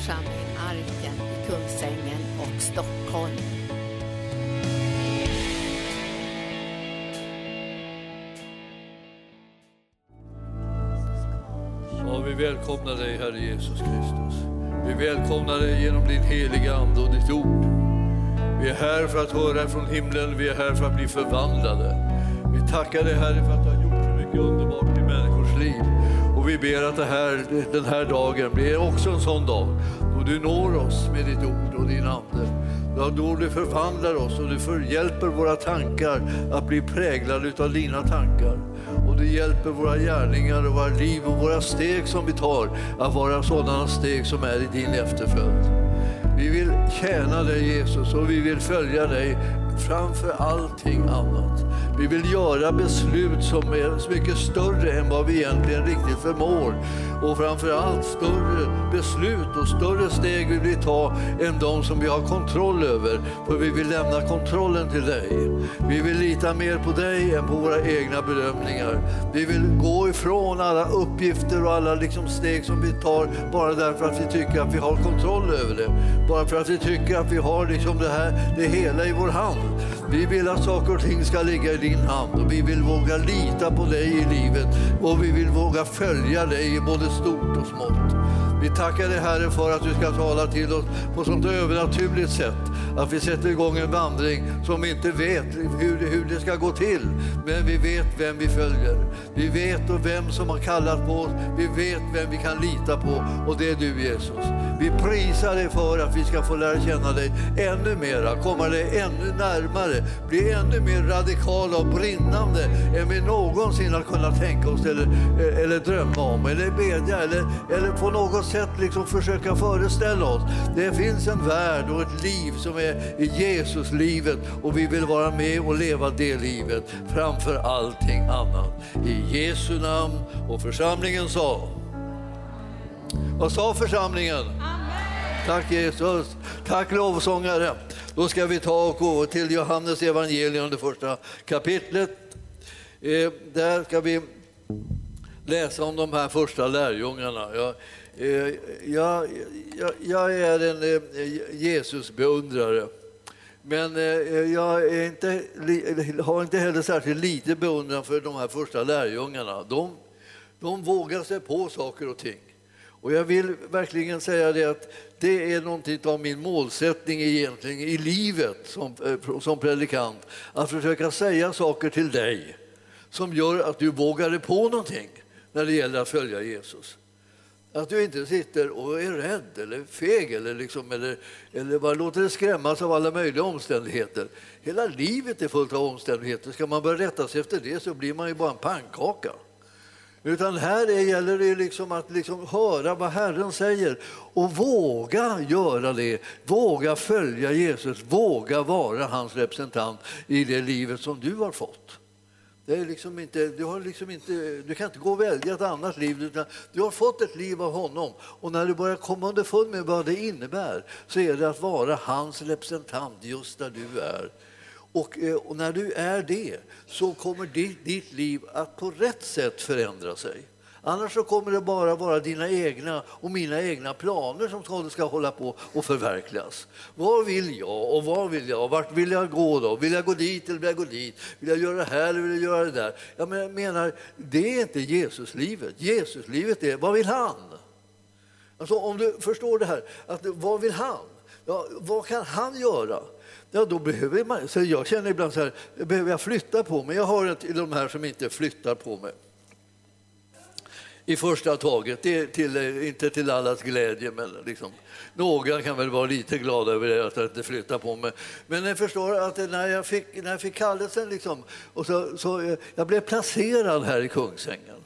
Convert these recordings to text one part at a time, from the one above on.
församling Arken i Kungsängen och Stockholm. Ja, vi välkomnar dig, Herre Jesus Kristus. Vi välkomnar dig genom din heliga Ande och ditt ord. Vi är här för att höra från himlen, vi är här för att bli förvandlade. Vi tackar dig, Herre, för att du har gjort så mycket underbart i människors liv. Vi ber att det här, den här dagen blir också en sån dag då du når oss med ditt ord och din Ande. Då du förvandlar oss och du förhjälper våra tankar att bli präglade av dina tankar. Och du hjälper våra gärningar och våra liv och våra steg som vi tar att vara sådana steg som är i din efterföljd. Vi vill tjäna dig Jesus och vi vill följa dig framför allting annat. Vi vill göra beslut som är så mycket större än vad vi egentligen riktigt förmår. Och framför allt större beslut och större steg vill vi ta än de som vi har kontroll över. För vi vill lämna kontrollen till dig. Vi vill lita mer på dig än på våra egna bedömningar. Vi vill gå ifrån alla uppgifter och alla liksom steg som vi tar bara därför att vi tycker att vi har kontroll över det. Bara för att vi tycker att vi har liksom det, här, det hela i vår hand. Vi vill att saker och ting ska ligga i din hand och vi vill våga lita på dig i livet och vi vill våga följa dig i både stort och smått. Vi tackar dig Herre för att du ska tala till oss på sånt övernaturligt sätt. Att vi sätter igång en vandring som vi inte vet hur, hur det ska gå till. Men vi vet vem vi följer. Vi vet och vem som har kallat på oss. Vi vet vem vi kan lita på och det är du Jesus. Vi prisar dig för att vi ska få lära känna dig ännu mera, komma dig ännu närmare, bli ännu mer radikala och brinnande än vi någonsin har kunnat tänka oss eller, eller drömma om, eller bedja eller, eller på något sätt liksom försöka föreställa oss. Det finns en värld och ett liv som är Jesuslivet och vi vill vara med och leva det livet framför allting annat. I Jesu namn och församlingen sa vad sa församlingen? Amen. Tack Jesus. Tack lovsångare. Då ska vi ta och gå till Johannes evangelium, det första kapitlet. Eh, där ska vi läsa om de här första lärjungarna. Jag, Eh, jag, jag, jag är en eh, Jesusbeundrare. Men eh, jag är inte, har inte heller särskilt lite beundran för de här första lärjungarna. De, de vågar sig på saker och ting. Och jag vill verkligen säga det att det är någonting av min målsättning egentligen i livet som, som predikant. Att försöka säga saker till dig som gör att du vågar dig på någonting när det gäller att följa Jesus. Att du inte sitter och är rädd eller feg eller, liksom, eller, eller bara låter dig skrämmas av alla möjliga omständigheter. Hela livet är fullt av omständigheter. Ska man börja rätta sig efter det så blir man ju bara en pannkaka. Utan här gäller det liksom att liksom höra vad Herren säger och våga göra det. Våga följa Jesus, våga vara hans representant i det livet som du har fått. Det är liksom inte, du, har liksom inte, du kan inte gå och välja ett annat liv, utan du har fått ett liv av honom. Och när du börjar komma underfund med vad det innebär så är det att vara hans representant just där du är. Och, eh, och, när du är det så kommer ditt, ditt liv att på rätt sätt förändra sig. Annars så kommer det bara vara dina egna och mina egna planer som ska hålla på och förverkligas. Vad vill jag och vad vill jag? Vart vill jag gå då? Vill jag gå dit eller vill jag gå dit? Vill jag göra det här eller vill jag göra det där? Jag menar, det är inte Jesuslivet. Jesuslivet är, vad vill han? Alltså om du förstår det här, att vad vill han? Ja, vad kan han göra? Ja, då behöver man, så jag känner ibland så här, behöver jag flytta på mig? Jag har till de här som inte flyttar på mig. I första taget, det till, eh, inte till allas glädje, men liksom, några kan väl vara lite glada över det, att jag inte flyttar på mig. Men jag förstår att när jag fick, när jag fick kallelsen, liksom, och så, så, eh, jag blev placerad här i Kungsängen.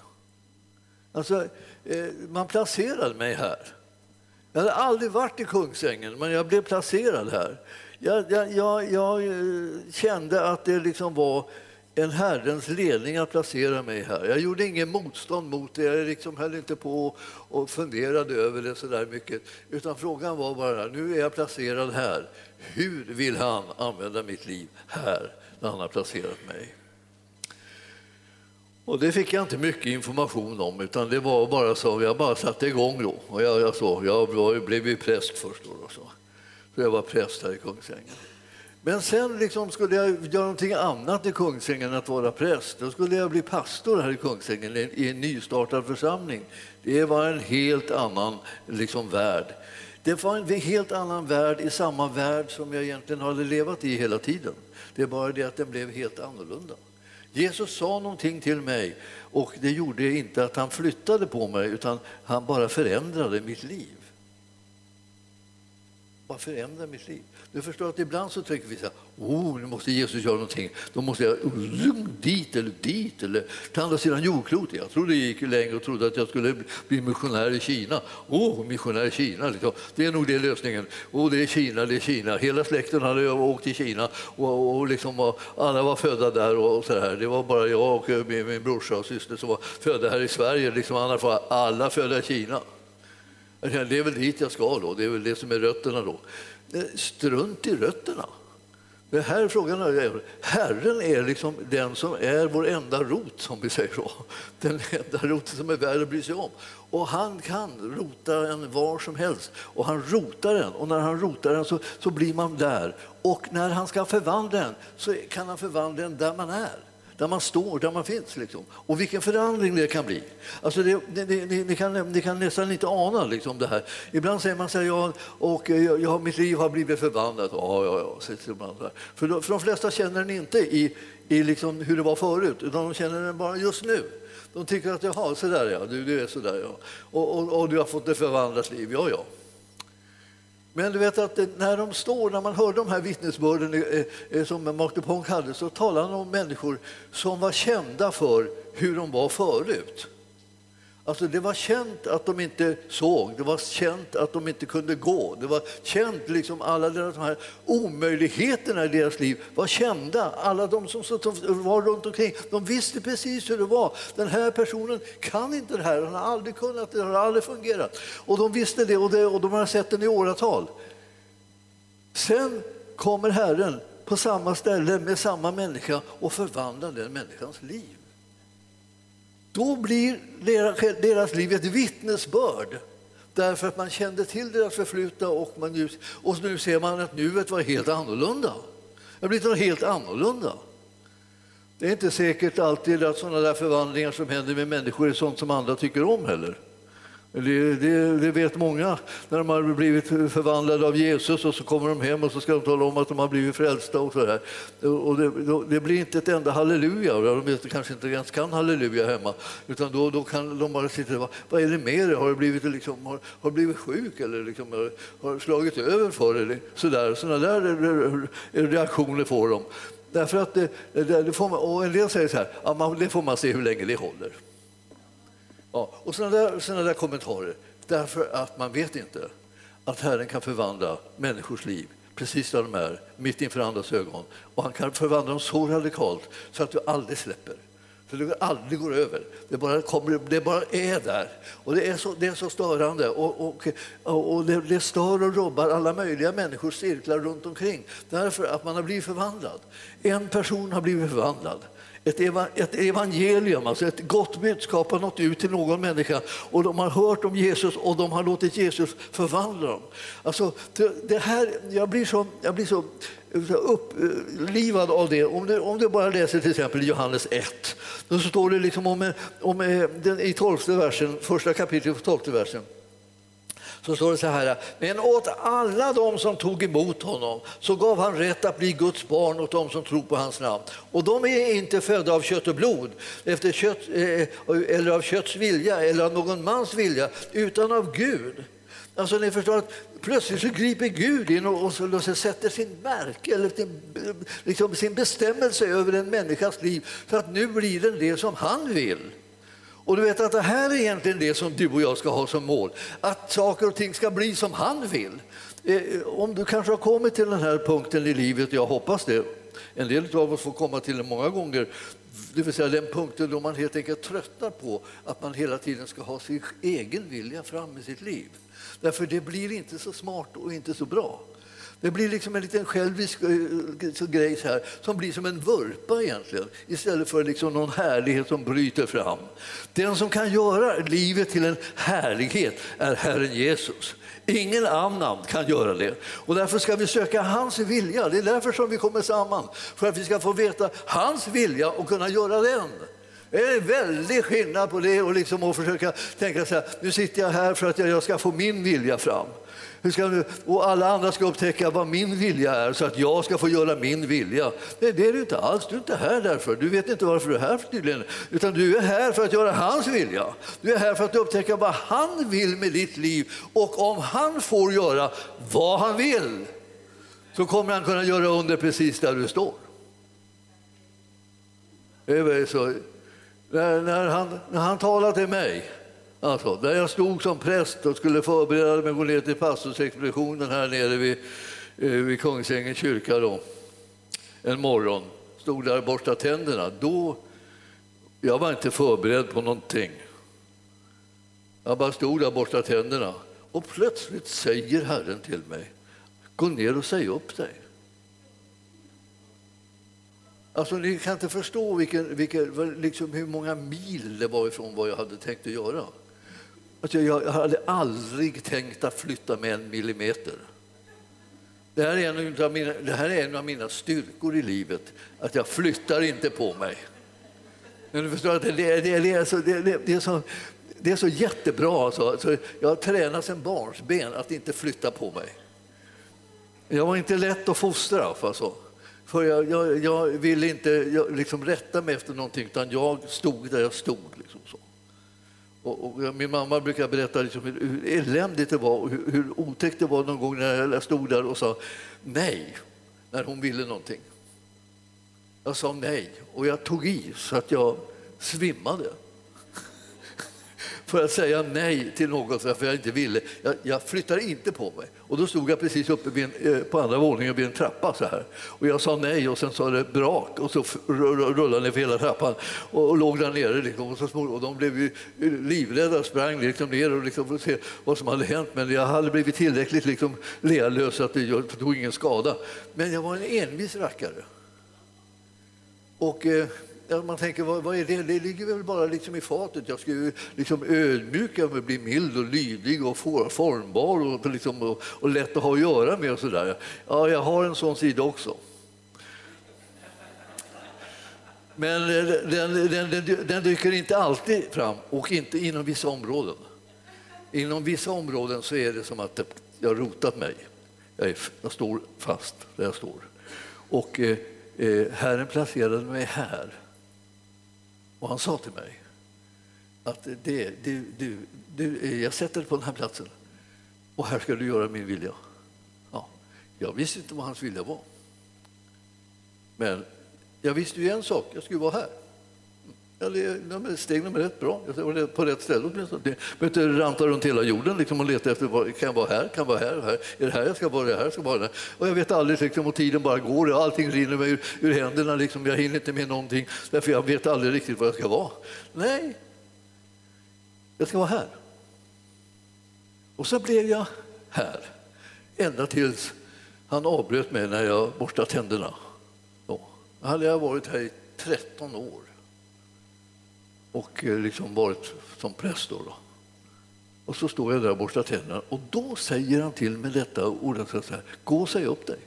Alltså, eh, man placerade mig här. Jag hade aldrig varit i Kungsängen, men jag blev placerad här. Jag, jag, jag, jag kände att det liksom var en Herrens ledning att placera mig här. Jag gjorde ingen motstånd mot det, jag liksom höll inte på och funderade över det så där mycket. Utan frågan var bara, nu är jag placerad här. Hur vill han använda mitt liv här, när han har placerat mig? Och det fick jag inte mycket information om, utan det var bara så, jag bara satte igång då. Och jag, jag, så, jag var, blev ju präst först då. då så. så jag var präst här i Kungsängen. Men sen liksom skulle jag göra någonting annat i Kungsängen än att vara präst. Då skulle jag bli pastor här i Kungsängen i en nystartad församling. Det var en helt annan liksom, värld. Det var en helt annan värld i samma värld som jag egentligen hade levat i hela tiden. Det är bara det att den blev helt annorlunda. Jesus sa någonting till mig och det gjorde inte att han flyttade på mig utan han bara förändrade mitt liv. Bara förändrade mitt liv. Du förstår att ibland så tänker vi så här, oh, nu måste Jesus göra någonting. Då måste jag oh, dit eller dit eller till andra sidan jordklotet. Jag trodde jag gick längre och trodde att jag skulle bli missionär i Kina. oh, missionär i Kina, liksom. det är nog det lösningen. oh, det är Kina, det är Kina. Hela släkten hade åkt till Kina och, och, liksom, och alla var födda där. och så här. Det var bara jag och eh, min, min brorsa och syster som var födda här i Sverige. Liksom, annars var alla födda i Kina. Det är väl dit jag ska då, det är väl det som är rötterna då. Eh, strunt i rötterna. Men här frågan är, Herren är liksom den som är vår enda rot, som vi säger så. Den enda roten som är värd att bry sig om. Och han kan rota en var som helst. Och han rotar den, och när han rotar den så, så blir man där. Och när han ska förvandla den så kan han förvandla den där man är där man står, där man finns. Liksom. Och vilken förändring det kan bli. Alltså det, det, det, ni, kan, ni kan nästan inte ana liksom det här. Ibland säger man så här, ja, och eh, ja, mitt liv har blivit förvandlat. Ja, ja, ja, så för, för de flesta känner den inte i, i liksom hur det var förut, utan de känner den bara just nu. De tycker att jaha, så där ja, du, du är så där ja. Och, och, och du har fått ett förvandlat liv, ja ja. Men du vet att när de står, när man hör de här vittnesbörden eh, eh, som Mark Dupont hade så talar han om människor som var kända för hur de var förut. Alltså det var känt att de inte såg, det var känt att de inte kunde gå. Det var känt, liksom alla de här omöjligheterna i deras liv var kända. Alla de som var runt omkring, de visste precis hur det var. Den här personen kan inte det här, han har aldrig kunnat det, det har aldrig fungerat. Och de visste det och, det, och de har sett den i åratal. Sen kommer Herren på samma ställe med samma människa och förvandlar den människans liv. Då blir deras liv ett vittnesbörd därför att man kände till deras förflutna och, man nu, och nu ser man att nuet var helt annorlunda. Det blir blivit något helt annorlunda. Det är inte säkert alltid att sådana där förvandlingar som händer med människor är sånt som andra tycker om heller. Det, det, det, vet många när de har blivit förvandlade av Jesus och så kommer de hem och så ska de tala om att de har blivit frälsta. Och så där. Och det, det blir inte ett enda halleluja, de vet, kanske inte ens kan halleluja hemma. Utan då, då kan de bara sitta och vad är det med dig? Har du blivit, liksom, har, har blivit sjuk eller liksom, har, har slagit över för dig? Sådär, sådana där reaktioner får de. Därför att det, det, får man, och en del säger så här, ja, det får man se hur länge det håller. Ja, och sådana där, såna där kommentarer, därför att man vet inte att Herren kan förvandla människors liv precis där de är, mitt inför andras ögon. Och han kan förvandla dem så radikalt så att du aldrig släpper. Så det aldrig går över. Det bara, kommer, det bara är där. Och det är så, det är så störande. Och, och, och det, det stör och rubbar alla möjliga människors cirklar runt omkring. Därför att man har blivit förvandlad. En person har blivit förvandlad. Ett evangelium, alltså ett gott budskap har nått ut till någon människa och de har hört om Jesus och de har låtit Jesus förvandla dem. Alltså, det här, jag blir så, jag blir så upplivad av det. Om du, om du bara läser till exempel Johannes 1, då står det liksom om, om eh, den, i 12 versen, första kapitlet, 12 versen så står det så här. Men åt alla de som tog emot honom så gav han rätt att bli Guds barn åt de som tror på hans namn. Och de är inte födda av kött och blod, efter kött, eh, eller av kötts vilja eller av någon mans vilja, utan av Gud. Alltså ni förstår att plötsligt så griper Gud in och, och, och sätter sin märke, eller sin, liksom sin bestämmelse över en människas liv, så att nu blir den det som han vill. Och du vet att det här är egentligen det som du och jag ska ha som mål. Att saker och ting ska bli som han vill. Eh, om du kanske har kommit till den här punkten i livet, jag hoppas det. En del av oss får komma till den många gånger. Det vill säga den punkten då man helt enkelt tröttnar på att man hela tiden ska ha sin egen vilja fram i sitt liv. Därför det blir inte så smart och inte så bra. Det blir liksom en liten självisk eh, eh, grej så här, som blir som en vurpa egentligen istället för liksom någon härlighet som bryter fram. Den som kan göra livet till en härlighet är Herren Jesus. Ingen annan kan göra det. Och därför ska vi söka hans vilja. Det är därför som vi kommer samman. För att vi ska få veta hans vilja och kunna göra den. Det är en väldig skillnad på det och liksom att försöka tänka så här, nu sitter jag här för att jag ska få min vilja fram. Hur ska nu, och alla andra ska upptäcka vad min vilja är så att jag ska få göra min vilja. Nej, det är du inte alls. Du är inte här därför. Du vet inte varför du är här tydligen. Utan du är här för att göra hans vilja. Du är här för att upptäcka vad han vill med ditt liv. Och om han får göra vad han vill så kommer han kunna göra under precis där du står. Det är så, när, när, han, när han talar till mig Alltså, där jag stod som präst och skulle förbereda mig att gå ner till pastorsexpeditionen här nere vid, eh, vid Kungsängens kyrka då, en morgon, stod där och borstade tänderna. Då, jag var inte förberedd på någonting. Jag bara stod där och borstade tänderna och plötsligt säger Herren till mig, gå ner och säg upp dig. Alltså, ni kan inte förstå vilken, vilken, liksom hur många mil det var ifrån vad jag hade tänkt att göra. Alltså, att jag hade aldrig tänkt att flytta med en millimeter. Det här, är en av mina, det här är en av mina styrkor i livet, att jag flyttar inte på mig. Men du förstår att det, det, det, är, så, det, det, är så, det är så jättebra. Alltså. Så jag har tränat sedan barnsben att inte flytta på mig. Jag var inte lätt att fostra. Alltså. För jag, jag, jag ville inte jag, liksom rätta mig efter någonting, utan jag stod där jag stod. Och, och, min mamma brukar berätta liksom hur, hur eländigt det var och hur, hur otäckt det var någon gång när jag stod där och sa nej när hon ville någonting. Jag sa nej och jag tog i så att jag svimmade för att säga nej till något för jag inte ville. Jag, jag flyttade inte på mig. Och då stod jag precis uppe vid en, eh, på andra våningen vid en trappa så här. Och jag sa nej och sen sa det brak och så rullade ner för hela trappan och, och låg där nere. Liksom, och, så och de blev ju eh, livrädda och sprang liksom ner och liksom för att se vad som hade hänt. Men jag hade blivit tillräckligt liksom lealös att jag tog ingen skada. Men jag var en envis rackare. Och, eh, man tänker, vad, vad, är det? Det ligger väl bara liksom i fatet. Jag ska ju liksom ödmjuka mig, bli mild och lydig och formbar och, liksom, och, och lätt att ha att göra med. Och sådär. Ja, jag har en sån sida också. Men eh, den, den, den, den dyker inte alltid fram och inte inom vissa områden. Inom vissa områden så är det som att jag har rotat mig. Jag, är, jag står fast där jag står. Och eh, eh Herren placerade mig här. Och han sa till mig att det, du, du, du, jag sätter dig på den här platsen och här ska du göra min vilja. Ja, jag visste inte vad hans vilja var. Men jag visste ju en sak, jag skulle vara här. Eller, steg nummer ett, bra. Jag var på rätt ställe åtminstone. Jag behöver inte ranta runt hela jorden liksom, och leta efter kan jag vara här, kan jag vara här, här, är det här jag ska vara, det här jag ska vara. Där. Och jag vet aldrig, liksom, och tiden bara går och allting rinner mig ur, ur händerna. Liksom. Jag hinner inte med någonting därför jag vet aldrig riktigt var jag ska vara. Nej, jag ska vara här. Och så blev jag här, ända tills han avbröt mig när jag borstade tänderna. Då hade jag varit här i 13 år och eh, liksom varit som präst. Då, då. Och så står jag där och borstar tänderna och då säger han till mig detta ordet så här, gå och säg upp dig.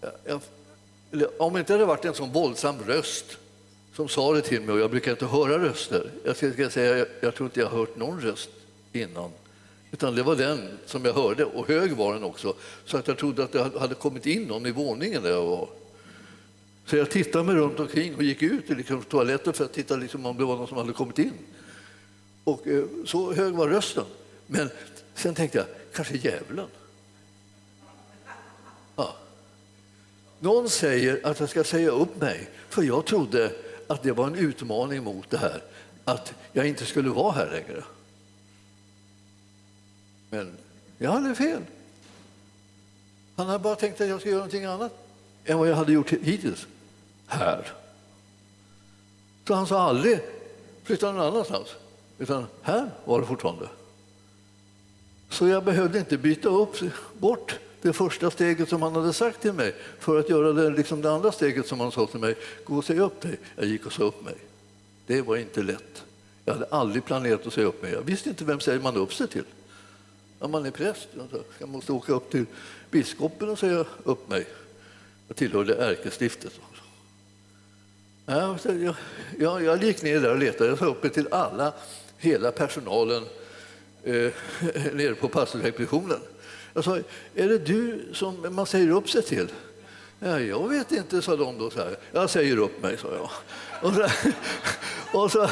Jag, jag, om det inte hade varit en sån våldsam röst som sa det till mig, och jag brukar inte höra röster. Jag ska säga, jag, jag tror inte jag har hört någon röst innan. Utan det var den som jag hörde, och hög var den också. Så att jag trodde att det hade kommit in någon i våningen där jag var. Så jag tittade mig runt omkring och gick ut i liksom toaletten för att titta liksom om det var någon som hade kommit in. Och eh, så hög var rösten. Men sen tänkte jag, kanske djävulen. Ja. Någon säger att jag ska säga upp mig, för jag trodde att det var en utmaning mot det här, att jag inte skulle vara här längre. Men jag hade fel. Han hade bara tänkt att jag skulle göra någonting annat än vad jag hade gjort hittills här. Så han sa aldrig flytta någon annanstans, utan här var det fortfarande. Så jag behövde inte byta upp, bort det första steget som han hade sagt till mig för att göra det, liksom det andra steget som han sa till mig, gå och säg upp dig. Jag gick och sa upp mig. Det var inte lätt. Jag hade aldrig planerat att säga upp mig. Jag visste inte vem säger man upp sig till. När man är präst, jag måste åka upp till biskopen och säga upp mig. Jag tillhörde ärkestiftet. Ja, jag, jag, jag gick ner där och letade. Jag sa upp mig till alla, hela personalen eh, nere på pastorsexpeditionen. Jag sa, är det du som man säger upp sig till? Ja, jag vet inte, sa de då. Så här. Jag säger upp mig, sa jag. Och så, och så,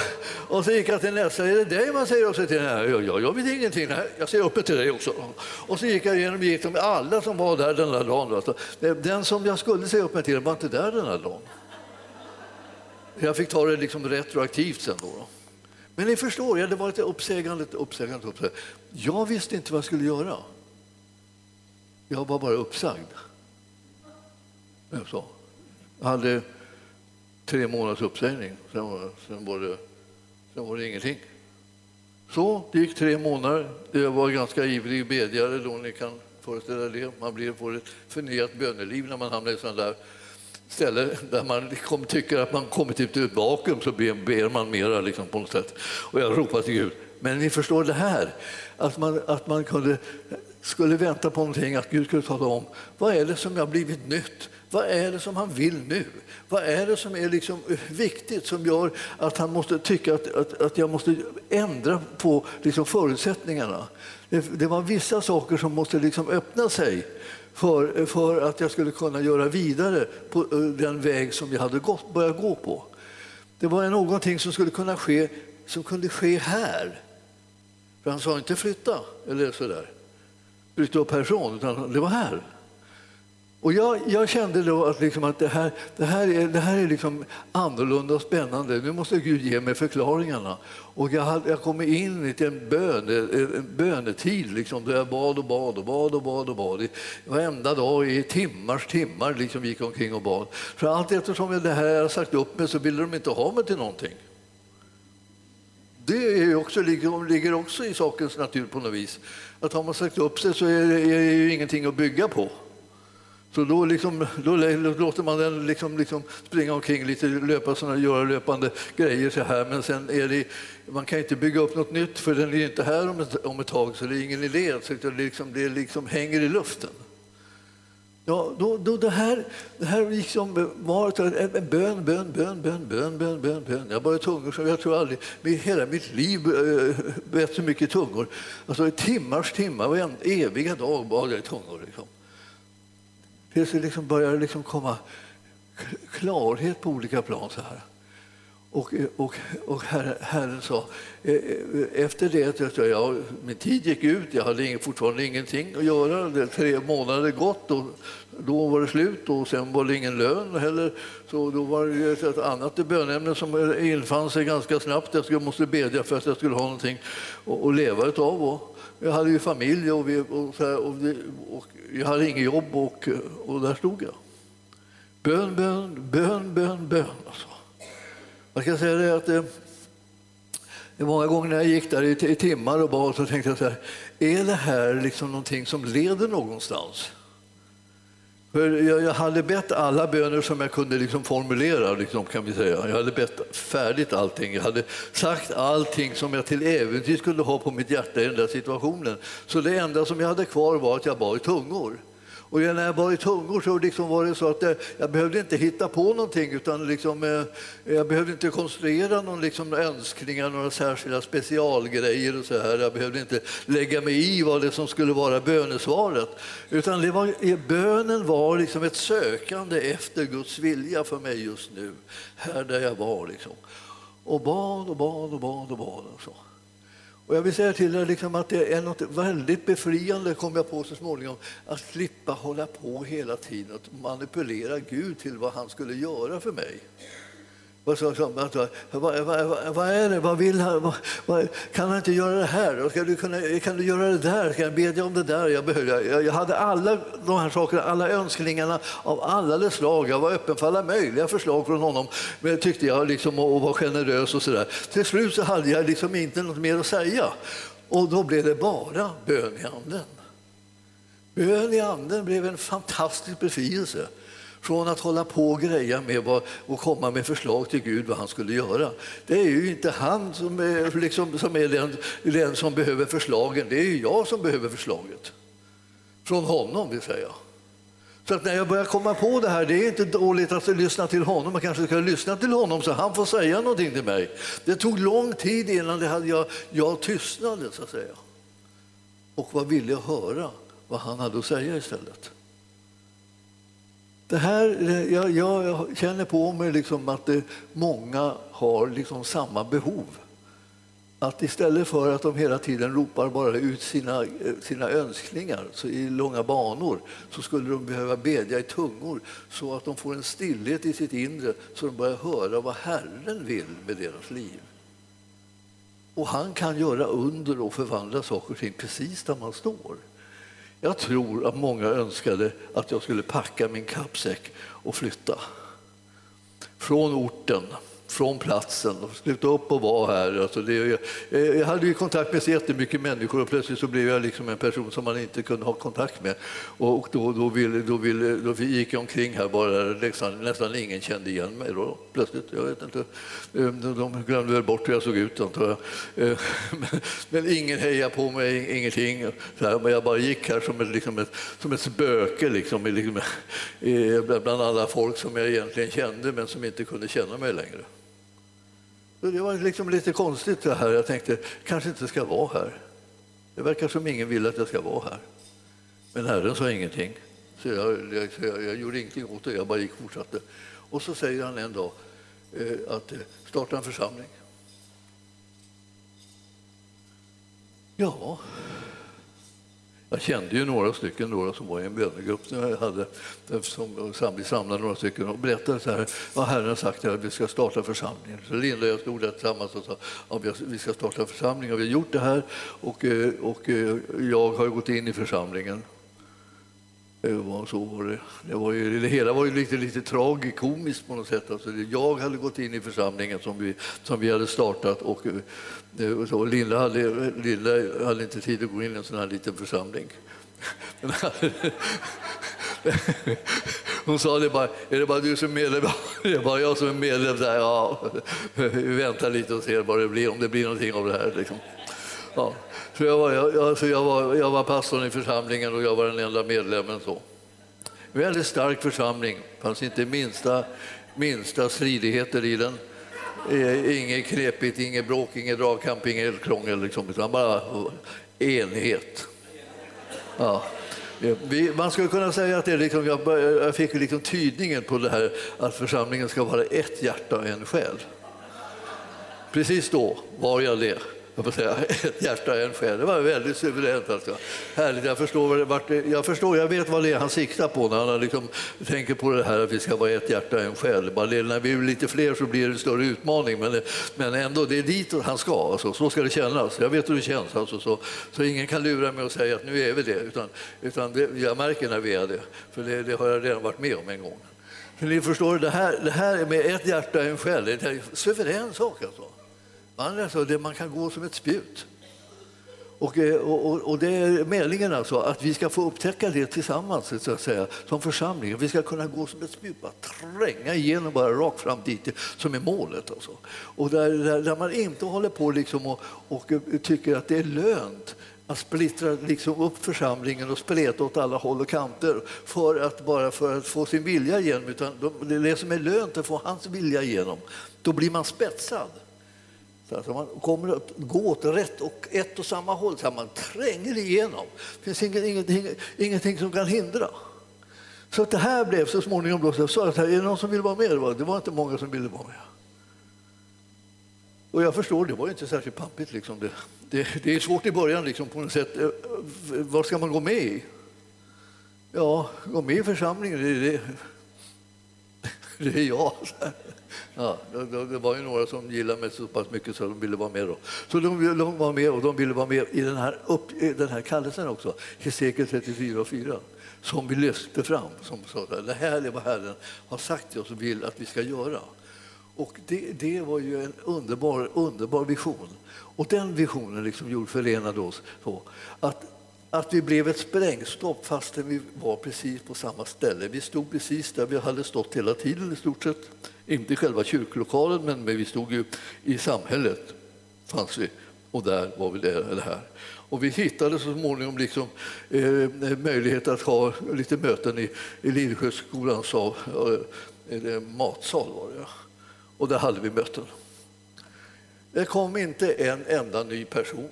och så gick jag till nästa. Är det dig man säger upp sig till? Nej, jag, jag vet ingenting. Nej, jag säger upp mig till dig också. Och så gick jag igenom gick med alla som var där den där dagen. Då. Den som jag skulle säga upp mig till var inte där den där dagen. Jag fick ta det liksom retroaktivt sen. Då, då. Men ni förstår, det var ett uppsägande, uppsägande, uppsägande. Jag visste inte vad jag skulle göra. Jag var bara uppsagd. Jag hade tre månaders uppsägning, sen var, sen var, det, sen var det ingenting. Så det gick tre månader. Jag var ganska ivrig bedjare då, ni kan föreställa det. Man blir, får ett förnyat böneliv när man hamnar i sådana där ställe där man liksom tycker att man kommit ut ur ett vakuum så ber, ber man mera liksom på något sätt. Och jag ropar till Gud. Men ni förstår det här, att man, att man kunde, skulle vänta på någonting, att Gud skulle tala om vad är det som har blivit nytt? Vad är det som han vill nu? Vad är det som är liksom viktigt som gör att han måste tycka att, att, att jag måste ändra på liksom förutsättningarna? Det, det var vissa saker som måste liksom öppna sig för, för att jag skulle kunna göra vidare på eh, den väg som jag hade gått, börjat gå på. Det var någonting som skulle kunna ske, som kunde ske här. För han sa inte flytta eller sådär, bryta upp härifrån, utan det var här. Och jag, jag, kände då att, liksom att det här, det här är, det här är liksom annorlunda och spännande. Nu måste Gud ge mig förklaringarna. Och jag, hade, jag kom in i en, bön, en bönetid liksom, då jag bad och bad och bad och bad. och bad. Varenda dag i timmars timmar liksom, gick omkring och bad. För allt eftersom det här jag sagt upp mig så ville de inte ha mig till någonting. Det är också, ligger också i sakens natur på något vis. Att har man sagt upp sig så är det, är det ju ingenting att bygga på. Så då, liksom, då låter man den liksom, liksom springa omkring lite, löpa såna, göra löpande grejer så här. Men sen är det, man kan inte bygga upp något nytt för den är inte här om ett, om ett tag så det är ingen idé. Så det, liksom, det liksom hänger i luften. Ja, då, då det här, det här liksom var en bön, bön, bön, bön, bön, bön, bön, bön. Jag bara tungor som jag tror aldrig i hela mitt liv äh, bett så mycket tungor. Alltså timmars timmar, en eviga dag bad jag i tungor. Liksom. Det liksom börjar liksom komma klarhet på olika plan. så här. Och, och, och Herren sa, e, e, efter det att jag, min tid gick ut, jag hade fortfarande ingenting att göra, det tre månader hade gått och då var det slut och sen var det ingen lön heller. Så då var det ett annat bönämne som infann sig ganska snabbt. Jag måste bedja för att jag skulle ha någonting att leva av. Jag hade ju familj och, vi, och, så här, och, vi, och jag hade inget jobb och, och där stod jag. Bön, bön, bön, bön, bön. Alltså. Jag kan säga det att eh, det, det många gånger när jag gick där i, i timmar och bad så tänkte jag så här, är det här liksom någonting som leder någonstans? För jag, jag hade bett alla böner som jag kunde liksom formulera, liksom, kan vi säga. Jag hade bett färdigt allting. Jag hade sagt allting som jag till äventyr skulle ha på mitt hjärta i den där situationen. Så det enda som jag hade kvar var att jag bad i tungor. Och när jag var i tungor så liksom var det så att jag, jag behövde inte hitta på någonting utan liksom, eh, jag behövde inte konstruera någon liksom önskningar, några särskilda specialgrejer och så här. Jag behövde inte lägga mig i vad det som skulle vara bönesvaret. Utan det var, eh, bönen var liksom ett sökande efter Guds vilja för mig just nu, här där jag var. Liksom. Och bad och bad och bad och bad. Och så. Och jag vill säga till er liksom att det är något väldigt befriande, kom jag på så småningom, att slippa hålla på hela tiden och manipulera Gud till vad han skulle göra för mig. Vad, vad, vad, vad är det? Vad vill han? Vad, kan han inte göra det här? Ska du kunna, kan du göra det där? Ska jag bedja om det där? Jag, behövde, jag, jag hade alla de här sakerna, alla önskningarna av alla slag. Jag var öppen för alla möjliga förslag från honom. Men tyckte jag liksom, och var generös och sådär. Till slut så hade jag liksom inte något mer att säga. Och då blev det bara bön i anden. Bön i anden blev en fantastisk befrielse från att hålla på och greja med vad, och komma med förslag till Gud vad han skulle göra. Det är ju inte han som är, liksom, som är den, den som behöver förslagen, det är ju jag som behöver förslaget. Från honom vill säga. Så att när jag börjar komma på det här, det är inte dåligt att lyssna till honom, man kanske ska lyssna till honom så han får säga någonting till mig. Det tog lång tid innan det hade jag, jag tystnade så att säga. Och vad ville jag höra vad han hade att säga istället. Det här, eh, jag, jag känner på mig liksom att det, många har liksom samma behov. Att istället för att de hela tiden ropar bara ut sina, eh, sina önskningar så i långa banor så skulle de behöva bedja i tungor så att de får en stillhet i sitt inre så de börjar höra vad Herren vill med deras liv. Och han kan göra under och förvandla saker och ting precis där man står. Jag tror att många önskade att jag skulle packa min kappsäck och flytta. Från orten från platsen och sluta upp och vara här. Alltså det, eh, jag hade ju kontakt med så jättemycket människor och plötsligt så blev jag liksom en person som man inte kunde ha kontakt med. Och då, då, ville, då, ville, då gick jag omkring här bara, liksom, nästan ingen kände igen mig då, plötsligt. Jag vet inte, ehm, de glömde väl bort hur jag såg ut antar jag. Ehm, men, men ingen hejade på mig, ingenting. Så här, men jag bara gick här som ett, liksom ett, som ett spöke liksom, liksom, bland alla folk som jag egentligen kände men som inte kunde känna mig längre. Det var liksom lite konstigt det här. Jag tänkte, kanske inte ska vara här. Det verkar som ingen vill att jag ska vara här. Men Herren sa ingenting. Så jag, jag, jag gjorde ingenting åt det, jag bara gick och fortsatte. Och så säger han en dag eh, att eh, starta en församling. Ja, jag kände ju några stycken då som var i en bönegrupp som jag hade, som vi samlade några stycken och berättade så här, vad Herren har sagt att vi ska starta församlingen. Så Linda och jag stod där tillsammans och sa att vi ska starta församlingen församling och vi har gjort det här och, eh, och eh, jag har gått in i församlingen så var det. Det, var ju, det hela var ju lite, lite tragikomiskt på något sätt. Alltså, jag hade gått in i församlingen som vi, som vi hade startat och, och så, Linda, hade, Linda hade inte tid att gå in i en sån här liten församling. Hon sa det bara, är det bara du som är medlem? Det är bara jag som är medlem. Där. Ja, vi väntar lite och ser vad det blir, om det blir någonting av det här. Liksom. Ja. Så jag, var, jag, alltså jag, var, jag var pastorn i församlingen och jag var den enda medlemmen. Så. En väldigt stark församling, det fanns inte minsta, minsta stridigheter i den. Eh, inget knepigt, inget bråk, inget dragkamp, inget krångel, liksom, utan bara enhet. Ja. Eh, vi, man skulle kunna säga att det liksom, jag, jag fick liksom tydningen på det här att församlingen ska vara ett hjärta och en själ. Precis då var jag det säga, ett hjärta en själ. Det var väldigt suveränt. Alltså. Härligt. Jag förstår, vart, jag förstår, jag vet vad det är han siktar på när han liksom tänker på det här att vi ska vara ett hjärta en själ. Bara när vi är lite fler så blir det en större utmaning, men, men ändå, det är dit han ska. Alltså. Så ska det kännas. Jag vet hur det känns. Alltså. Så, så ingen kan lura mig och säga att nu är vi det, utan, utan det, jag märker när vi är det. För det, det har jag redan varit med om en gång. Men ni förstår, det här, det här med ett hjärta en själ, det är en suverän sak. Alltså. Man, alltså, det, man kan gå som ett spjut. Eh, och, och, och, det är meningen alltså att vi ska få upptäcka det tillsammans så att säga, som församling. Vi ska kunna gå som ett spjut, bara tränga igenom bara rakt fram dit som är målet. Alltså. Och där, där, där, man inte håller på liksom och, och, eh, tycker att det är lönt att splittra liksom upp församlingen och spreta åt alla håll och kanter för att, bara för att få sin vilja igenom. Utan det som är lönt att få hans vilja igenom. Då blir man spetsad. Så att man kommer att gå åt rätt och ett och samma håll, så man tränger igenom. Det finns ingenting, ingenting som kan hindra. Så att det här blev så småningom då, så sa att är det någon som vill vara med? Det var inte många som ville vara med. Och jag förstår, det var inte särskilt pampigt. Liksom. Det, det, det, är svårt i början liksom, på något sätt. Eh, eh, vad ska man gå med i? Ja, gå med i församlingen, det är, det, det är jag. Ja, det var ju några som gillade mig så pass mycket så de ville vara med. Då. Så de ville vara med och de ville vara med i den här, upp, den här kallelsen också, Hesekiel 34 och 4, som vi lyfte fram. Som sa det här är vad Herren har sagt till oss och vill att vi ska göra. Och det, det var ju en underbar, underbar vision. Och den visionen liksom gjorde förenade oss så att, att vi blev ett sprängstopp fastän vi var precis på samma ställe. Vi stod precis där vi hade stått hela tiden i stort sett. Inte i själva kyrkolokalen, men vi stod ju i samhället. fanns vi. Och där var vi där, eller här. Och vi hittade så småningom liksom, eh, möjlighet att ha lite möten i, i Lillsjöskolans eh, matsal. Var det, ja. Och där hade vi möten. Det kom inte en enda ny person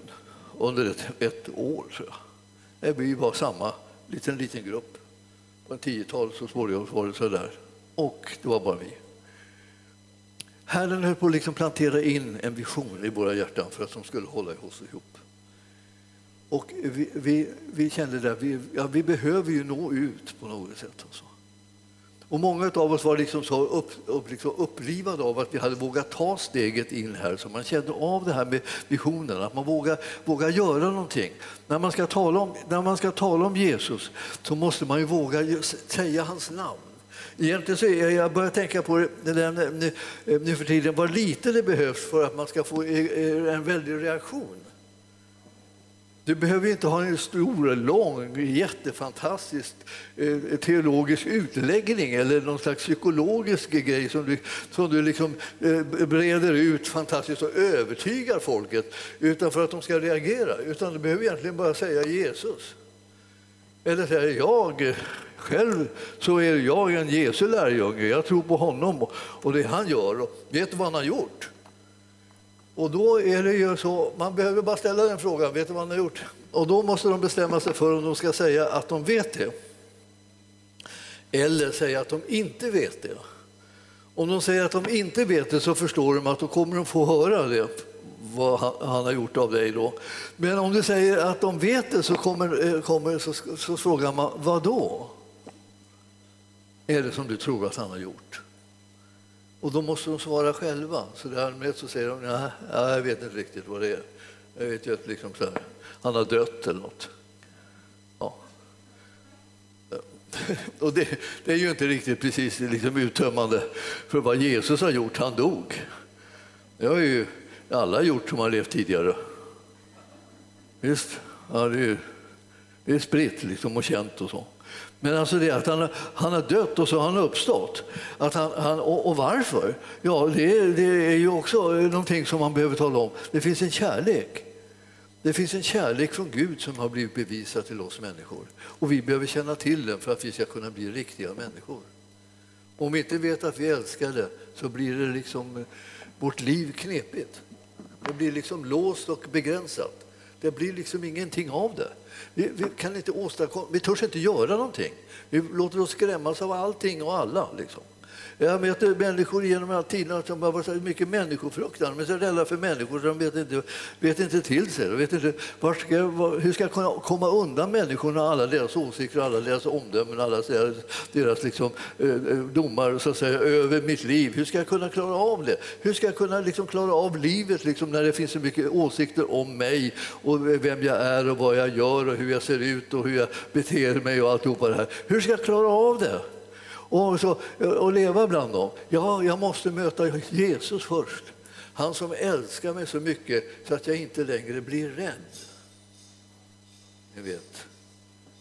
under ett, ett år, tror jag. Eh, vi var samma liten, liten grupp. På en tiotal så småningom var det så där. Och det var bara vi. Herren höll på att liksom plantera in en vision i våra hjärtan för att de skulle hålla oss ihop. Och vi, vi, vi kände att vi, ja, vi behöver ju nå ut på något sätt. Alltså. Och många av oss var liksom så upp, upp, liksom upplivade av att vi hade vågat ta steget in här. Så man kände av det här med visionen, att man vågar, vågar göra någonting. När man, ska tala om, när man ska tala om Jesus så måste man ju våga säga hans namn. Egentligen så är jag börjar tänka på det eh, nu, eh, nu för tiden, vad lite det behövs för att man ska få eh, en väldig reaktion. Du behöver inte ha en stor, lång, jättefantastisk eh, teologisk utläggning eller någon slags psykologisk grej som du, som du liksom eh, breder ut fantastiskt och övertygar folket utan för att de ska reagera. Utan du behöver egentligen bara säga Jesus. Eller säga jag själv så är jag en Jesu lärjunge. Jag tror på honom och det han gör. Och vet du vad han har gjort? Och då är det ju så, man behöver bara ställa den frågan, vet du vad han har gjort? Och då måste de bestämma sig för om de ska säga att de vet det. Eller säga att de inte vet det. Om de säger att de inte vet det så förstår de att då kommer de få höra det, vad han har gjort av dig då. Men om du säger att de vet det så, kommer, eh, kommer, så, så frågar man, vad då? Är det som du tror att han har gjort? Och då måste de svara själva. Så i allmänhet så säger de ja, jag vet inte riktigt vad det är. Jag vet ju att liksom så här, han har dött eller något. Ja. Och det, det, är ju inte riktigt precis liksom uttömmande för vad Jesus har gjort. Han dog. Det har ju alla gjort som har levt tidigare. Visst, ja, det, är, det är spritt liksom och känt och så. Men alltså det att han, han har dött och så har han uppstått. Att han, han och, och, varför? Ja, det, det, är ju också någonting som man behöver tala om. Det finns en kärlek. Det finns en kärlek från Gud som har blivit bevisad till oss människor. Och vi behöver känna till den för att vi ska kunna bli riktiga människor. Om vi inte vet att vi älskar det så blir det liksom eh, vårt liv knepigt. Det blir liksom låst och begränsat. Det blir liksom ingenting av det. Vi, vi, kan inte åstadkomma, vi törs inte göra någonting. Vi låter oss skrämmas av allting och alla. Liksom. Jag möter människor genom alla tiden som har varit mycket människofruktan. De är så rädda för människor så de vet inte, vet inte till sig. De vet inte, var ska jag, hur ska jag kunna komma undan människorna, alla deras åsikter, alla deras omdömen, alla deras, deras liksom, eh, eh, domar så att säga, över mitt liv? Hur ska jag kunna klara av det? Hur ska jag kunna liksom klara av livet liksom, när det finns så mycket åsikter om mig och vem jag är och vad jag gör och hur jag ser ut och hur jag beter mig och alltihopa det här? Hur ska jag klara av det? Och, så, och leva bland dem. Ja, jag måste möta Jesus först. Han som älskar mig så mycket så att jag inte längre blir rädd. Ni vet,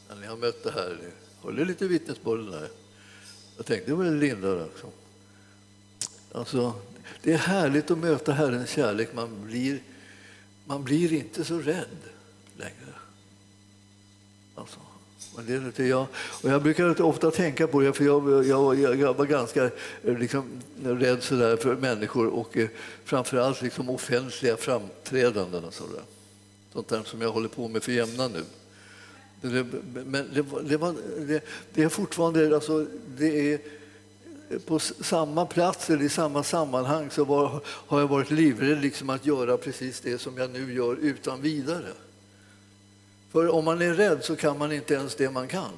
när ni har mött det här, håller lite vittnesbörden där. Jag tänkte på Linda också. Alltså, det är härligt att möta Herrens kärlek. Man blir, man blir inte så rädd längre. Alltså. Men det, jag, och jag brukar ofta tänka på det, för jag, jag, jag var ganska eh, liksom, rädd så för människor och eh, framförallt liksom offentliga framträdanden. Och sådär. Sånt där som jag håller på med för jämna nu. Det, men det, det, var, det, det är fortfarande alltså, det är, eh, på samma plats eller i samma sammanhang så var, har jag varit livrädd liksom att göra precis det som jag nu gör utan vidare. För om man är rädd så kan man inte ens det man kan.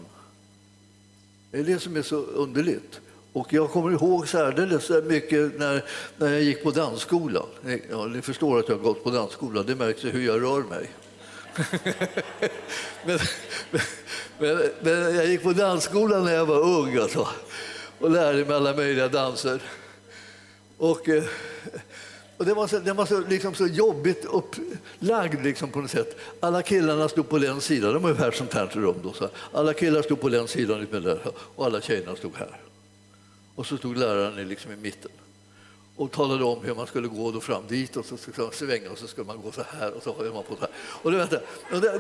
Det är det som är så underligt. Och jag kommer ihåg särdeles mycket när, när jag gick på dansskolan. Ja, ni förstår att jag har gått på dansskolan, det märks hur jag rör mig. men, men, men, jag gick på dansskolan när jag var ung alltså, och lärde mig alla möjliga danser. Och, eh, och det var så, den var så, liksom så jobbigt upplagd liksom på något sätt. Alla killarna stod på den sidan, de var ungefär sånt här rum då. Så alla killar stod på den sidan och alla tjejerna stod här. Och så stod läraren liksom i mitten och talade om hur man skulle gå då fram dit och så skulle man svänga och så skulle man gå så här och så höll man på så här. Och det, det,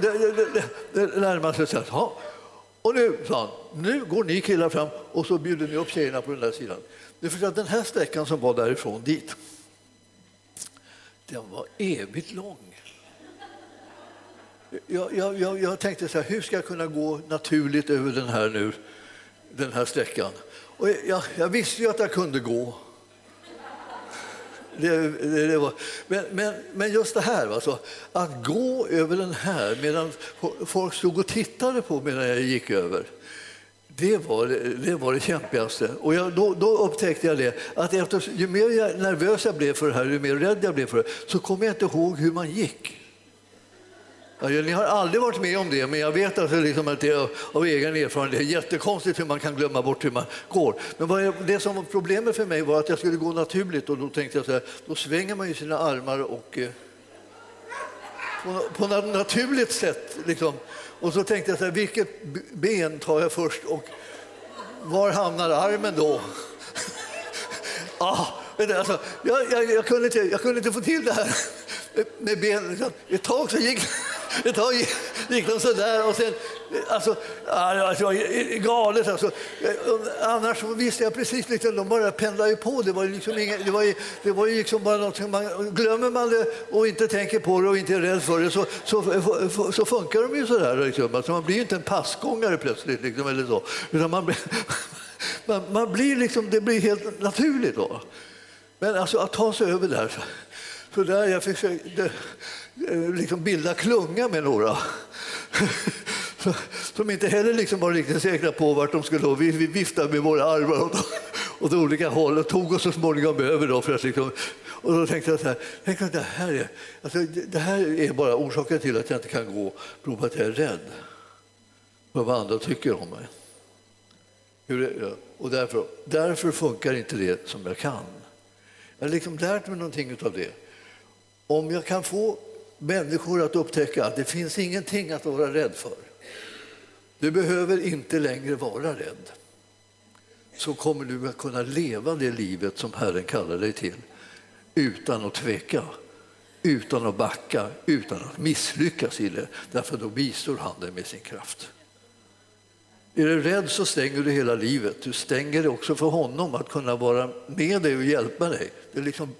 det, det, det lärde man sig så här, ja. Och nu, sa han, nu går ni killar fram och så bjuder ni upp tjejerna på den där sidan. Det är för att den här sträckan som var därifrån dit, den var evigt lång. Jag, jag, jag, jag tänkte så här, hur ska jag kunna gå naturligt över den här nu, den här sträckan? Och jag, jag visste ju att jag kunde gå. Det, det, det var. Men, men, men, just det här, alltså, att gå över den här medan folk stod och tittade på medan jag gick över. Det var det, var det kämpigaste. Och jag, då, då, upptäckte jag det, att efter, ju mer jag, nervös jag blev för det här, ju mer rädd jag blev för det, så kom jag inte ihåg hur man gick. Ja, ni har aldrig varit med om det, men jag vet alltså liksom att det av egen erfarenhet. Det är jättekonstigt hur man kan glömma bort hur man går. Men det som var problemet för mig var att jag skulle gå naturligt och då tänkte jag så här, då svänger man ju sina armar och eh, på, på något naturligt sätt. Liksom. Och så tänkte jag så här, vilket ben tar jag först och var hamnar armen då? ah, alltså, jag, jag, jag, kunde inte, jag kunde inte få till det här med benen. Ett tag så gick ett tag gick de sådär och sen, alltså, alltså galet alltså. Annars visste jag precis, liksom, de bara pendlade ju på. Det var, liksom inga, det var, ju, det var ju liksom bara något man, glömmer man det och inte tänker på det och inte är rädd för det så, så, så funkar de ju sådär. Liksom. Alltså, man blir ju inte en passgångare plötsligt liksom, eller så. Utan man, blir, man, man blir liksom, det blir helt naturligt då. Men alltså att ta sig över där, så så där jag försökte, Eh, Eh, liksom bilda klunga med några. Som inte heller liksom var riktigt säkra på vart de skulle. Vi, vi viftade med våra armar åt, åt olika håll och tog oss så småningom över. Då för att liksom, och då tänkte jag så här, tänk att det, här är, alltså, det här är bara orsaken till att jag inte kan gå beror på att jag är rädd för vad andra tycker om mig. Hur, och därför, därför funkar inte det som jag kan. Jag har liksom lärt mig någonting av det. Om jag kan få människor att upptäcka att det finns ingenting att vara rädd för. Du behöver inte längre vara rädd. Så kommer du att kunna leva det livet som Herren kallar dig till utan att tveka, utan att backa, utan att misslyckas i det. Därför då bistår han dig med sin kraft. Är du rädd så stänger du hela livet. Du stänger det också för honom att kunna vara med dig och hjälpa dig. Det liksom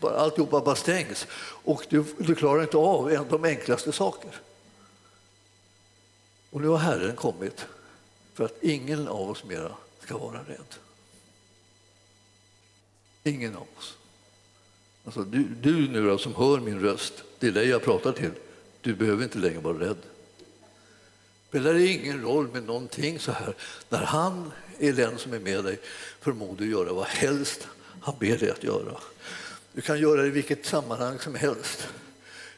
bara, alltihopa bara stängs och du, du klarar inte av en av de enklaste saker. Och nu har Herren kommit för att ingen av oss mera ska vara rädd. Ingen av oss. Alltså, du, du nu då, som hör min röst, det är dig jag pratar till. Du behöver inte längre vara rädd. Det spelar ingen roll med någonting så här. När han är den som är med dig förmår du göra vad helst han ber dig att göra. Du kan göra det i vilket sammanhang som helst.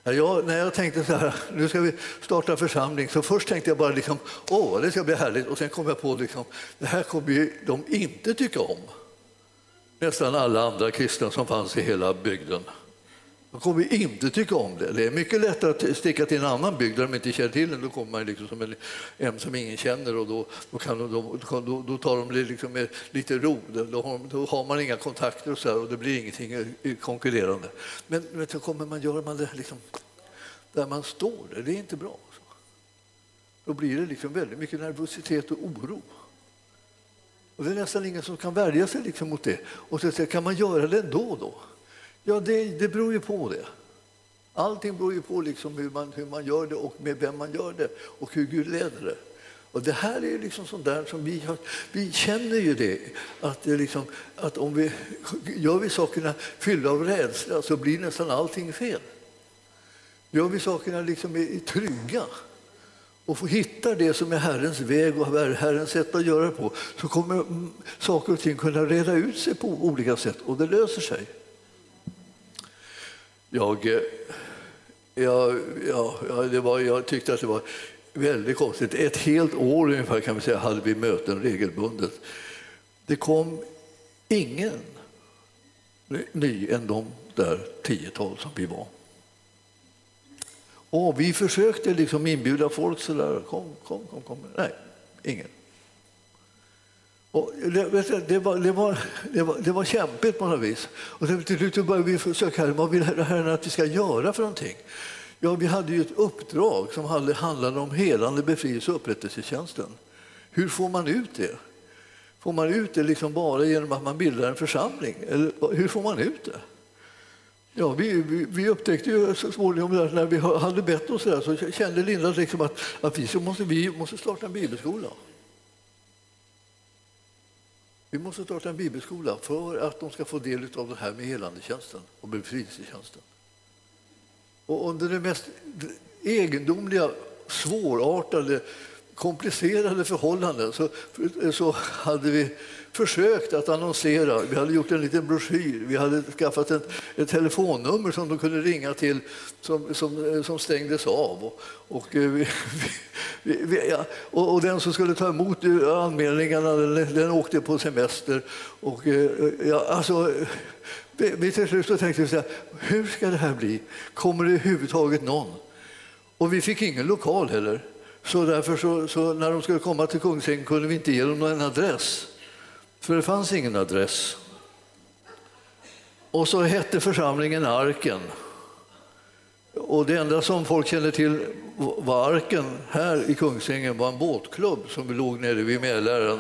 Jag, när jag tänkte så här, nu ska vi starta församling, så först tänkte jag bara liksom, åh, det ska bli härligt. Och sen kom jag på liksom, det här kommer ju de inte tycka om. Nästan alla andra kristna som fanns i hela bygden. De kommer inte tycka om det. Det är mycket lättare att sticka till en annan bygd där de inte känner till den. Då kommer man liksom som en, en som ingen känner och då, då, kan de, då, då tar de det liksom med lite ro. Då har, då har man inga kontakter och, så här, och det blir ingenting eh, konkurrerande. Men, men så kommer man, gör man det liksom där man står, det är inte bra. Alltså. Då blir det liksom väldigt mycket nervositet och oro. Och det är nästan ingen som kan värja sig liksom mot det. Och så kan man göra det ändå då? Ja, det, det beror ju på det. Allting beror ju på liksom hur, man, hur man gör det och med vem man gör det och hur Gud leder det. Och det här är liksom sånt där som vi, har, vi känner ju det, att, det liksom, att om vi gör vi sakerna fyllda av rädsla så blir nästan allting fel. Gör vi sakerna liksom i trygga och får hitta det som är Herrens väg och Herrens sätt att göra det på så kommer saker och ting kunna reda ut sig på olika sätt och det löser sig. Jag, eh, jag, ja, det var, jag tyckte att det var väldigt konstigt. Ett helt år ungefär kan vi säga hade vi möten regelbundet. Det kom ingen ny än de där tiotal som vi var. Och vi försökte liksom inbjuda folk så där, kom, kom, kom, kom. Nej, ingen. Och det, det, var, det, var, det, var, det var kämpigt på något vis. Och till slut började vi försöka, vad vill Herren att vi ska göra för någonting? Ja, vi hade ju ett uppdrag som handlade om helande, befrielse och upprättelsetjänsten. Hur får man ut det? Får man ut det liksom bara genom att man bildar en församling? Eller hur får man ut det? Ja, vi, vi, vi upptäckte ju så småningom när vi hade bett oss där, så kände Linda liksom att, att vi, så måste, vi måste starta en bibelskola. Vi måste starta en bibelskola för att de ska få del av det här med helandetjänsten och befrielsetjänsten. Och under det mest egendomliga, svårartade, komplicerade förhållanden så, så hade vi försökt att annonsera. Vi hade gjort en liten broschyr. Vi hade skaffat ett, ett telefonnummer som de kunde ringa till som, som, eh, som stängdes av. Och, och, eh, vi, vi, vi, ja, och, och, den som skulle ta emot eh, anmälningarna den, den åkte på semester. Och, ja, alltså, vi till slut så tänkte vi hur ska det här bli? Kommer det överhuvudtaget någon? Och vi fick ingen lokal heller. Så därför så, så när de skulle komma till Kungsängen kunde vi inte ge dem någon adress. För det fanns ingen adress. Och så hette församlingen Arken. Och det enda som folk kände till var Arken här i Kungsängen var en båtklubb som låg nere vid Mälaren.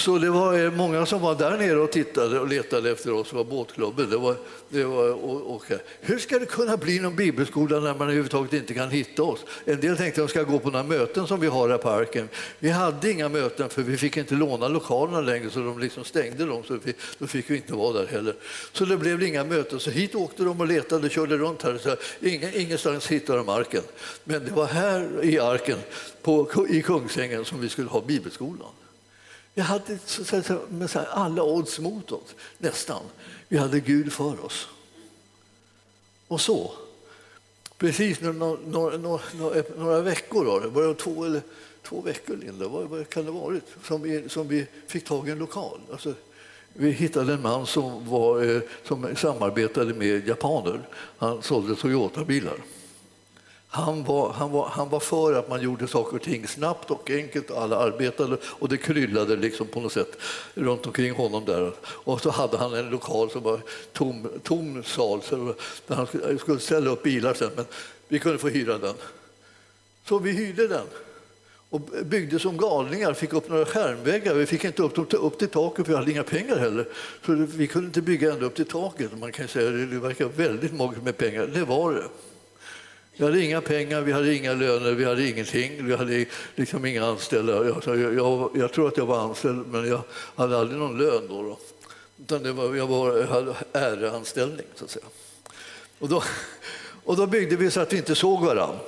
Så det var eh, många som var där nere och tittade och letade efter oss, det var båtklubben. Det var, det var, och, och, eh, hur ska det kunna bli någon bibelskola när man överhuvudtaget inte kan hitta oss? En del tänkte att de ska gå på några möten som vi har här i parken. Vi hade inga möten för vi fick inte låna lokalerna längre så de liksom stängde dem, så vi, då fick vi inte vara där heller. Så det blev inga möten, så hit åkte de och letade och körde runt här. Så inga, ingenstans hittade de arken. Men det var här i arken, på, i Kungsängen, som vi skulle ha bibelskolan. Vi hade med alla odds mot oss, nästan. Vi hade Gud för oss. Och så, precis några, några, några, några veckor, då, det var två, eller, två veckor Linda, vad, vad kan det ha varit, som vi, som vi fick tag i en lokal. Alltså, vi hittade en man som, var, eh, som samarbetade med japaner. Han sålde Toyota-bilar. Han var, han, var, han var för att man gjorde saker och ting snabbt och enkelt och alla arbetade och det kryllade liksom på något sätt runt omkring honom där. Och så hade han en lokal som var tom, tom sal där han skulle ställa upp bilar sen, men vi kunde få hyra den. Så vi hyrde den och byggde som galningar, fick upp några skärmväggar. Vi fick inte upp dem upp till taket för vi hade inga pengar heller. Så vi kunde inte bygga ända upp till taket. Man kan säga det verkar väldigt magert med pengar. Det var det. Vi hade inga pengar, vi hade inga löner, vi hade ingenting. Vi hade liksom inga anställda. Jag, jag, jag, jag tror att jag var anställd, men jag hade aldrig någon lön då. då. Utan det var, jag, var, jag hade äreanställning, så att säga. Och då, och då byggde vi så att vi inte såg varandra.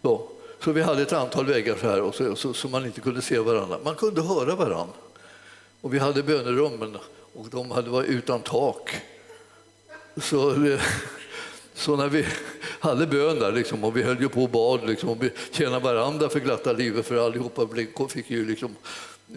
Då. Så vi hade ett antal väggar så här och så, så, så, man inte kunde se varandra. Man kunde höra varandra. Och vi hade bönerummen och de hade varit utan tak. Så så när vi hade bön där liksom, och vi höll ju på och bad liksom, och vi tjänade varandra för glatta livet för allihopa fick ju liksom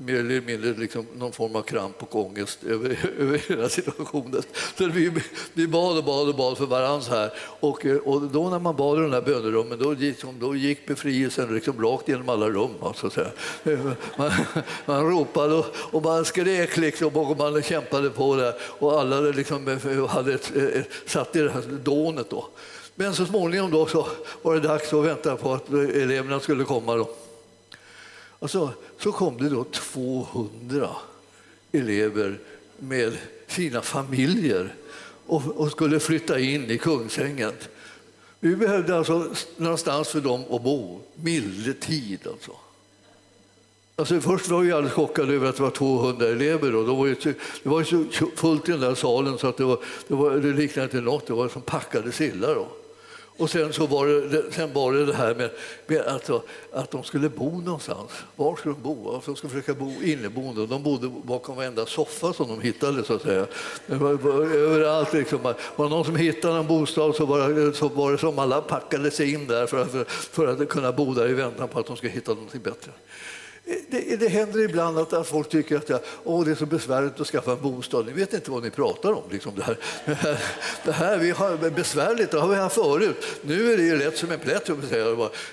mer eller mindre liksom någon form av kramp och ångest över, över hela situationen. Så vi, vi bad och bad och bad för varandra här. Och, eh, och då när man bad i de här bönerummen då gick, då gick befrielsen liksom rakt genom alla rum. Så säga. Eh, man, man ropade och, och man skrek liksom, och man kämpade på det och alla liksom eh, hade ett, ett, satt i det här dånet. Då. Men så småningom då så var det dags att vänta på att eleverna skulle komma. Då. Och så, så kom det då 200 elever med sina familjer och, och skulle flytta in i Kungsängen. Vi behövde alltså någonstans för dem att bo, milde tid alltså. Alltså först var vi alldeles chockade över att det var 200 elever. Och då var det, det var så fullt i den där salen så att det, var, det, var, det liknade inte något. Det var som packade sillar. Då. Och sen, så var det, sen var det det här med, med att, att de skulle bo någonstans. Var skulle de bo? Alltså, de skulle försöka bo inneboende. De bodde bakom varenda soffa som de hittade. så att säga. överallt liksom. Var det någon som hittade en bostad så var, det, så var det som alla packade sig in där för att, för, för att kunna bo där i väntan på att de skulle hitta någonting bättre det, det händer ibland att, att folk tycker att Åh, det är så besvärligt att skaffa en bostad. Ni vet inte vad ni pratar om. Liksom det, här. Det, här, vi har besvärligt, det har vi haft förut. Nu är det ju lätt som en plätt.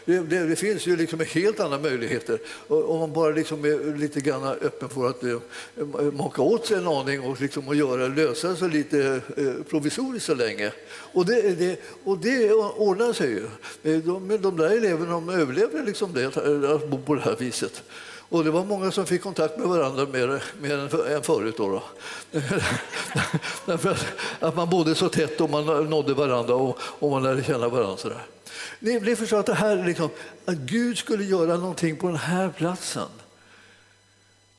Det, det, det finns ju liksom helt andra möjligheter. Om man bara liksom är lite grann öppen för att eh, maka åt sig en aning och, liksom och göra, lösa sig lite eh, provisoriskt så länge. Och det, det, och det ordnar sig ju. Eh, de, de där eleverna de överlever liksom det, att bo på det här viset. Och det var många som fick kontakt med varandra mer, mer än förut. Då, då. Därför att, att, man bodde så tätt och man nådde varandra och, och man lärde känna varandra. Så där. Ni, ni förstår att, det här, liksom, att Gud skulle göra någonting på den här platsen.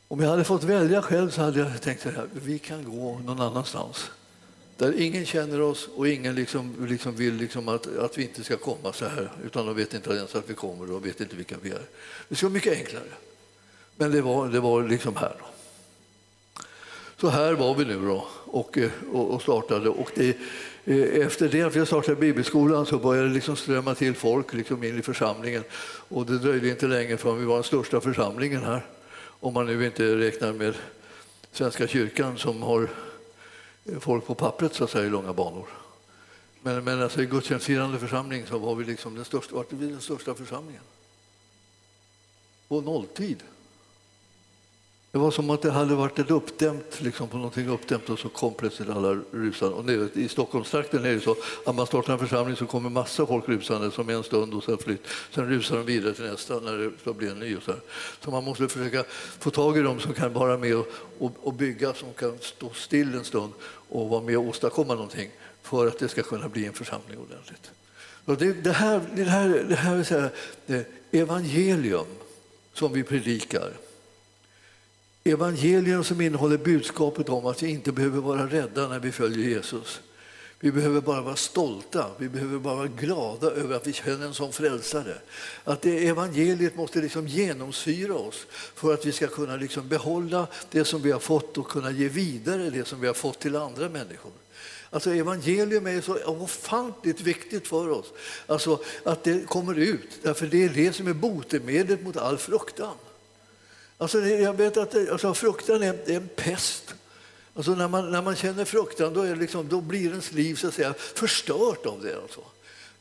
Om jag hade fått välja själv så hade jag tänkt att vi kan gå någon annanstans. Där ingen känner oss och ingen liksom, liksom vill liksom att, att vi inte ska komma så här. Utan de vet inte ens att vi kommer och vet inte vilka vi är. Det ska vara mycket enklare. Men det var, det var liksom här. Då. Så här var vi nu då och, eh, och, och startade. Och det, eh, efter det att vi startade bibelskolan så började det liksom strömma till folk liksom in i församlingen. Och det dröjde inte länge förrän vi var den största församlingen här. Om man nu inte räknar med Svenska kyrkan som har eh, folk på pappret så att säga, i långa banor. Men, men alltså, i gudstjänstfirande församling så var vi liksom den största, var vi den största församlingen. På nolltid. Det var som att det hade varit ett uppdämt, liksom på någonting uppdämt och så kom plötsligt alla rusande. Och nu, I Stockholmstrakten är det så att man startar en församling så kommer massa folk rusande som en stund och sen flytt. Sen rusar de vidare till nästa när det ska bli en ny. Och så, så man måste försöka få tag i dem som kan vara med och, och, och bygga, som kan stå still en stund och vara med och åstadkomma någonting för att det ska kunna bli en församling ordentligt. Och det, det här, det här, det här vill säga, det evangelium som vi predikar Evangelium som innehåller budskapet om att vi inte behöver vara rädda när vi följer Jesus. Vi behöver bara vara stolta, vi behöver bara vara glada över att vi känner en sån frälsare. Att det evangeliet måste liksom genomsyra oss för att vi ska kunna liksom behålla det som vi har fått och kunna ge vidare det som vi har fått till andra människor. Alltså evangelium är så ofantligt viktigt för oss, alltså att det kommer ut, därför det är det som är botemedlet mot all fruktan. Alltså, jag vet att alltså, fruktan är, är en pest. Alltså, när, man, när man känner fruktan då, är liksom, då blir ens liv så att säga, förstört av det. Alltså.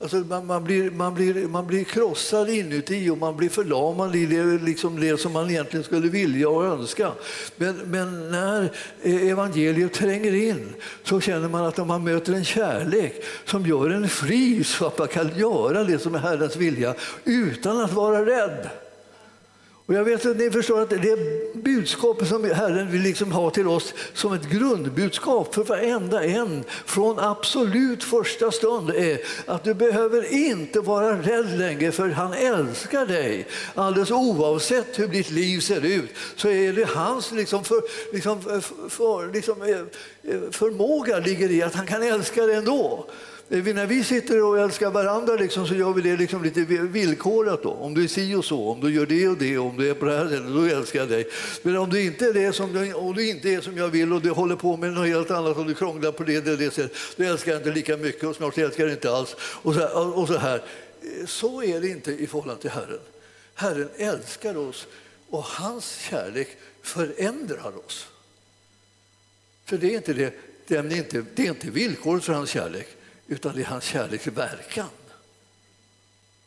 Alltså man, man, blir, man, blir, man blir krossad inuti och man blir förlamad i det, liksom det som man egentligen skulle vilja och önska. Men, men när eh, evangeliet tränger in så känner man att man möter en kärlek som gör en fri så att man kan göra det som är Herrens vilja utan att vara rädd. Och jag vet att ni förstår att det budskapet som Herren vill liksom ha till oss som ett grundbudskap för varenda en från absolut första stund är att du behöver inte vara rädd längre för han älskar dig. Alldeles oavsett hur ditt liv ser ut så är det hans liksom för, liksom, för, liksom, eh, eh, förmåga ligger i att han kan älska dig ändå. Eh, när vi sitter och älskar varandra liksom, så gör vi det liksom lite villkorat. Då. Om du är si och så, om du gör det och det, om du är på det här sättet, då älskar jag dig. Men om du inte är det som, om du inte är som jag vill och du håller på med något helt annat och du krånglar på det eller det sättet, då älskar jag inte lika mycket och snart älskar jag inte alls. Och så, här, och så här. Eh, så är det inte i förhållande till Herren. Herren älskar oss och hans kärlek förändrar oss. För det är inte, det, det är inte, det är inte villkoret för hans kärlek utan det är hans kärleks verkan.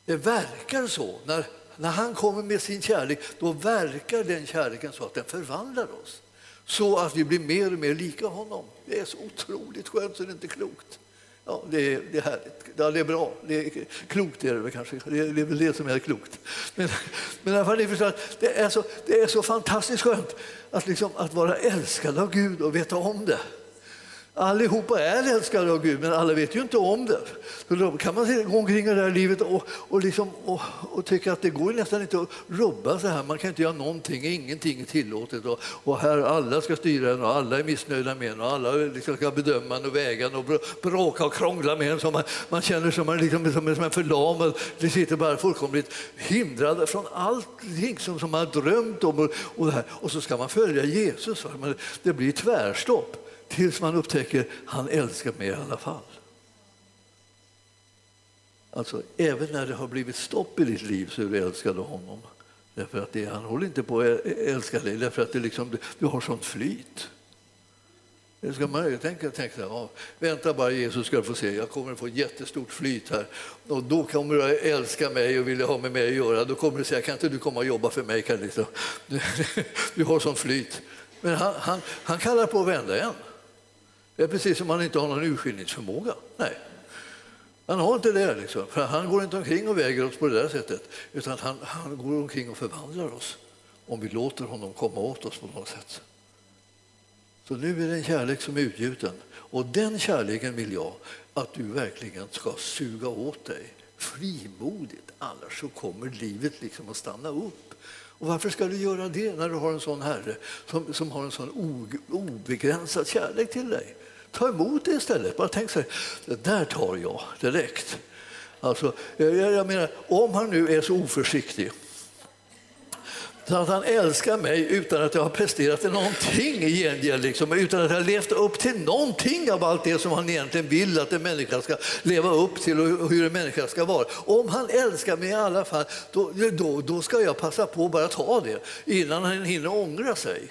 Det verkar så. När, när han kommer med sin kärlek, då verkar den kärleken så att den förvandlar oss. Så att vi blir mer och mer lika honom. Det är så otroligt skönt så det är inte klokt. Ja, det är, det är härligt. Ja, det är bra. Det är, klokt är det väl kanske. Det är, det är väl det som är klokt. Men, men i alla fall, ni förstår att det, är så, det är så fantastiskt skönt att, liksom, att vara älskad av Gud och veta om det. Allihopa är älskade av Gud, men alla vet ju inte om det. Så då kan man gå omkring i det här livet och, och, liksom, och, och tycka att det går nästan inte att rubba så här. Man kan inte göra någonting, ingenting är tillåtet. Och, och här alla ska styra en och alla är missnöjda med en och alla liksom ska bedöma en och väga en och bråka och krångla med en. Så man, man känner sig man liksom, som, som en förlamad. Det sitter bara fullkomligt hindrad från allting som, som man har drömt om. Och, och, och så ska man följa Jesus. men Det blir tvärstopp tills man upptäcker att han älskar mig i alla fall. Alltså, även när det har blivit stopp i ditt liv så är du älskad av honom. Därför att det, han håller inte på att älska dig därför att det liksom, du har sånt flyt. Det ska man tänka, tänka ja, vänta bara Jesus ska du få se, jag kommer att få jättestort flyt här och då kommer du att älska mig och vilja ha med mig att göra. Då kommer du säga, kan inte du komma och jobba för mig? Kan liksom. du, du har sånt flyt. Men han, han, han kallar på att vända igen. Det är precis som han inte har någon urskiljningsförmåga. Nej. Han har inte det. Liksom. För han går inte omkring och väger oss på det där sättet utan han, han går omkring och förvandlar oss om vi låter honom komma åt oss på något sätt. Så nu är det en kärlek som är utgjuten och den kärleken vill jag att du verkligen ska suga åt dig frimodigt, annars så kommer livet liksom att stanna upp. Och varför ska du göra det när du har en sån herre som, som har en sån obegränsad kärlek till dig? Ta emot det istället. Bara tänk så här, det där tar jag direkt. Alltså, jag, jag menar, om han nu är så oförsiktig så att han älskar mig utan att jag har presterat någonting i gengäld, liksom, utan att jag har levt upp till någonting av allt det som han egentligen vill att en människa ska leva upp till och hur en människa ska vara. Om han älskar mig i alla fall, då, då, då ska jag passa på att bara ta det innan han hinner ångra sig.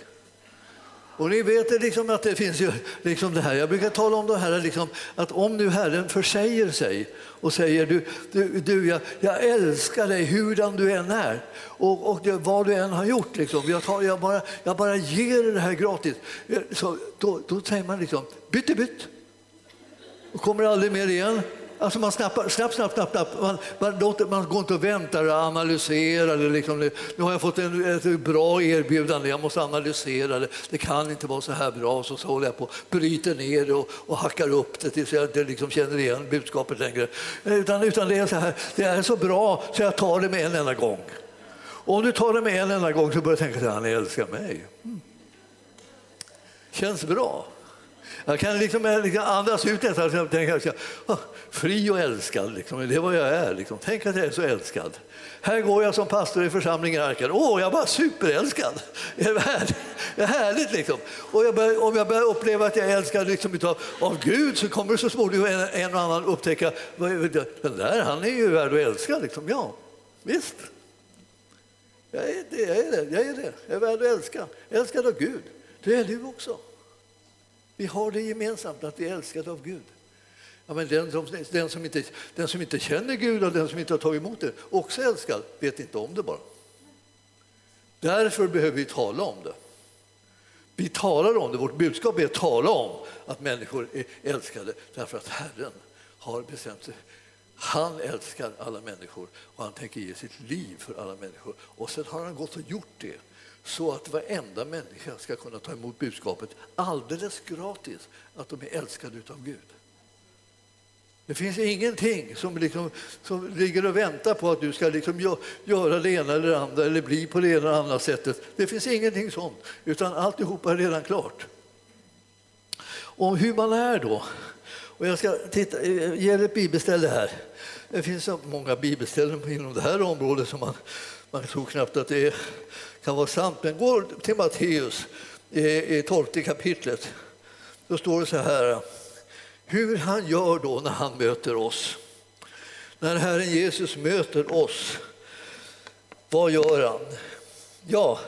Och ni vet liksom att det finns ju liksom det här, jag brukar tala om det här liksom, att om nu Herren försäger sig och säger du, du, du jag, jag älskar dig hurdan du än är och, och det, vad du än har gjort, liksom, jag, tar, jag, bara, jag bara ger dig det här gratis. Så, då, då säger man liksom bytte bytt och kommer aldrig mer igen. Alltså man snappar, snabbt, snabbt, snapp, snapp. Man, man, låter, man går inte och väntar och analyserar. Det liksom, nu har jag fått en, ett bra erbjudande, jag måste analysera det. Det kan inte vara så här bra. Så, så håller jag på bryter ner det och, och hackar upp det tills jag inte liksom känner igen budskapet längre. Utan, utan det är så här, det är så bra så jag tar det med en enda gång. Och om du tar det med en enda gång så börjar du tänka att han älskar mig. Mm. Känns bra. Jag kan liksom, liksom andas ut detta och tänka att jag, oh, fri och älskad, liksom. det är vad jag är. Liksom. Tänk att jag är så älskad. Här går jag som pastor i församlingen i Arken. Åh, jag är bara superälskad. Det är härligt. Det är härligt liksom. Och jag börjar, om jag börjar uppleva att jag är älskad liksom av, av Gud så kommer så småningom en, en och annan upptäcka den där, han är ju värd att älska. Liksom. Ja, visst. Jag är det, jag är det, jag är det. Jag är värd att älska. Älskad av Gud. Det är du också. Vi har det gemensamt att vi är älskade av Gud. Ja, men den, som, den, som inte, den som inte känner Gud och den som inte har tagit emot det, också älskad, vet inte om det bara. Därför behöver vi tala om det. Vi talar om det, vårt budskap är att tala om att människor är älskade därför att Herren har bestämt sig. Han älskar alla människor och han tänker ge sitt liv för alla människor. Och sen har han gått och gjort det så att varenda människa ska kunna ta emot budskapet alldeles gratis, att de är älskade av Gud. Det finns ingenting som, liksom, som ligger och väntar på att du ska liksom göra det ena eller det andra eller bli på det ena eller andra sättet. Det finns ingenting sånt, utan alltihopa är redan klart. Om hur man är då. Och jag ska titta, eh, ge er ett bibelställe här. Det finns så många bibelställen inom det här området som man, man tror knappt att det är kan vara sant. Men gå till Matteus i tolfte kapitlet. Då står det så här, hur han gör då när han möter oss. När Herren Jesus möter oss, vad gör han? Ja,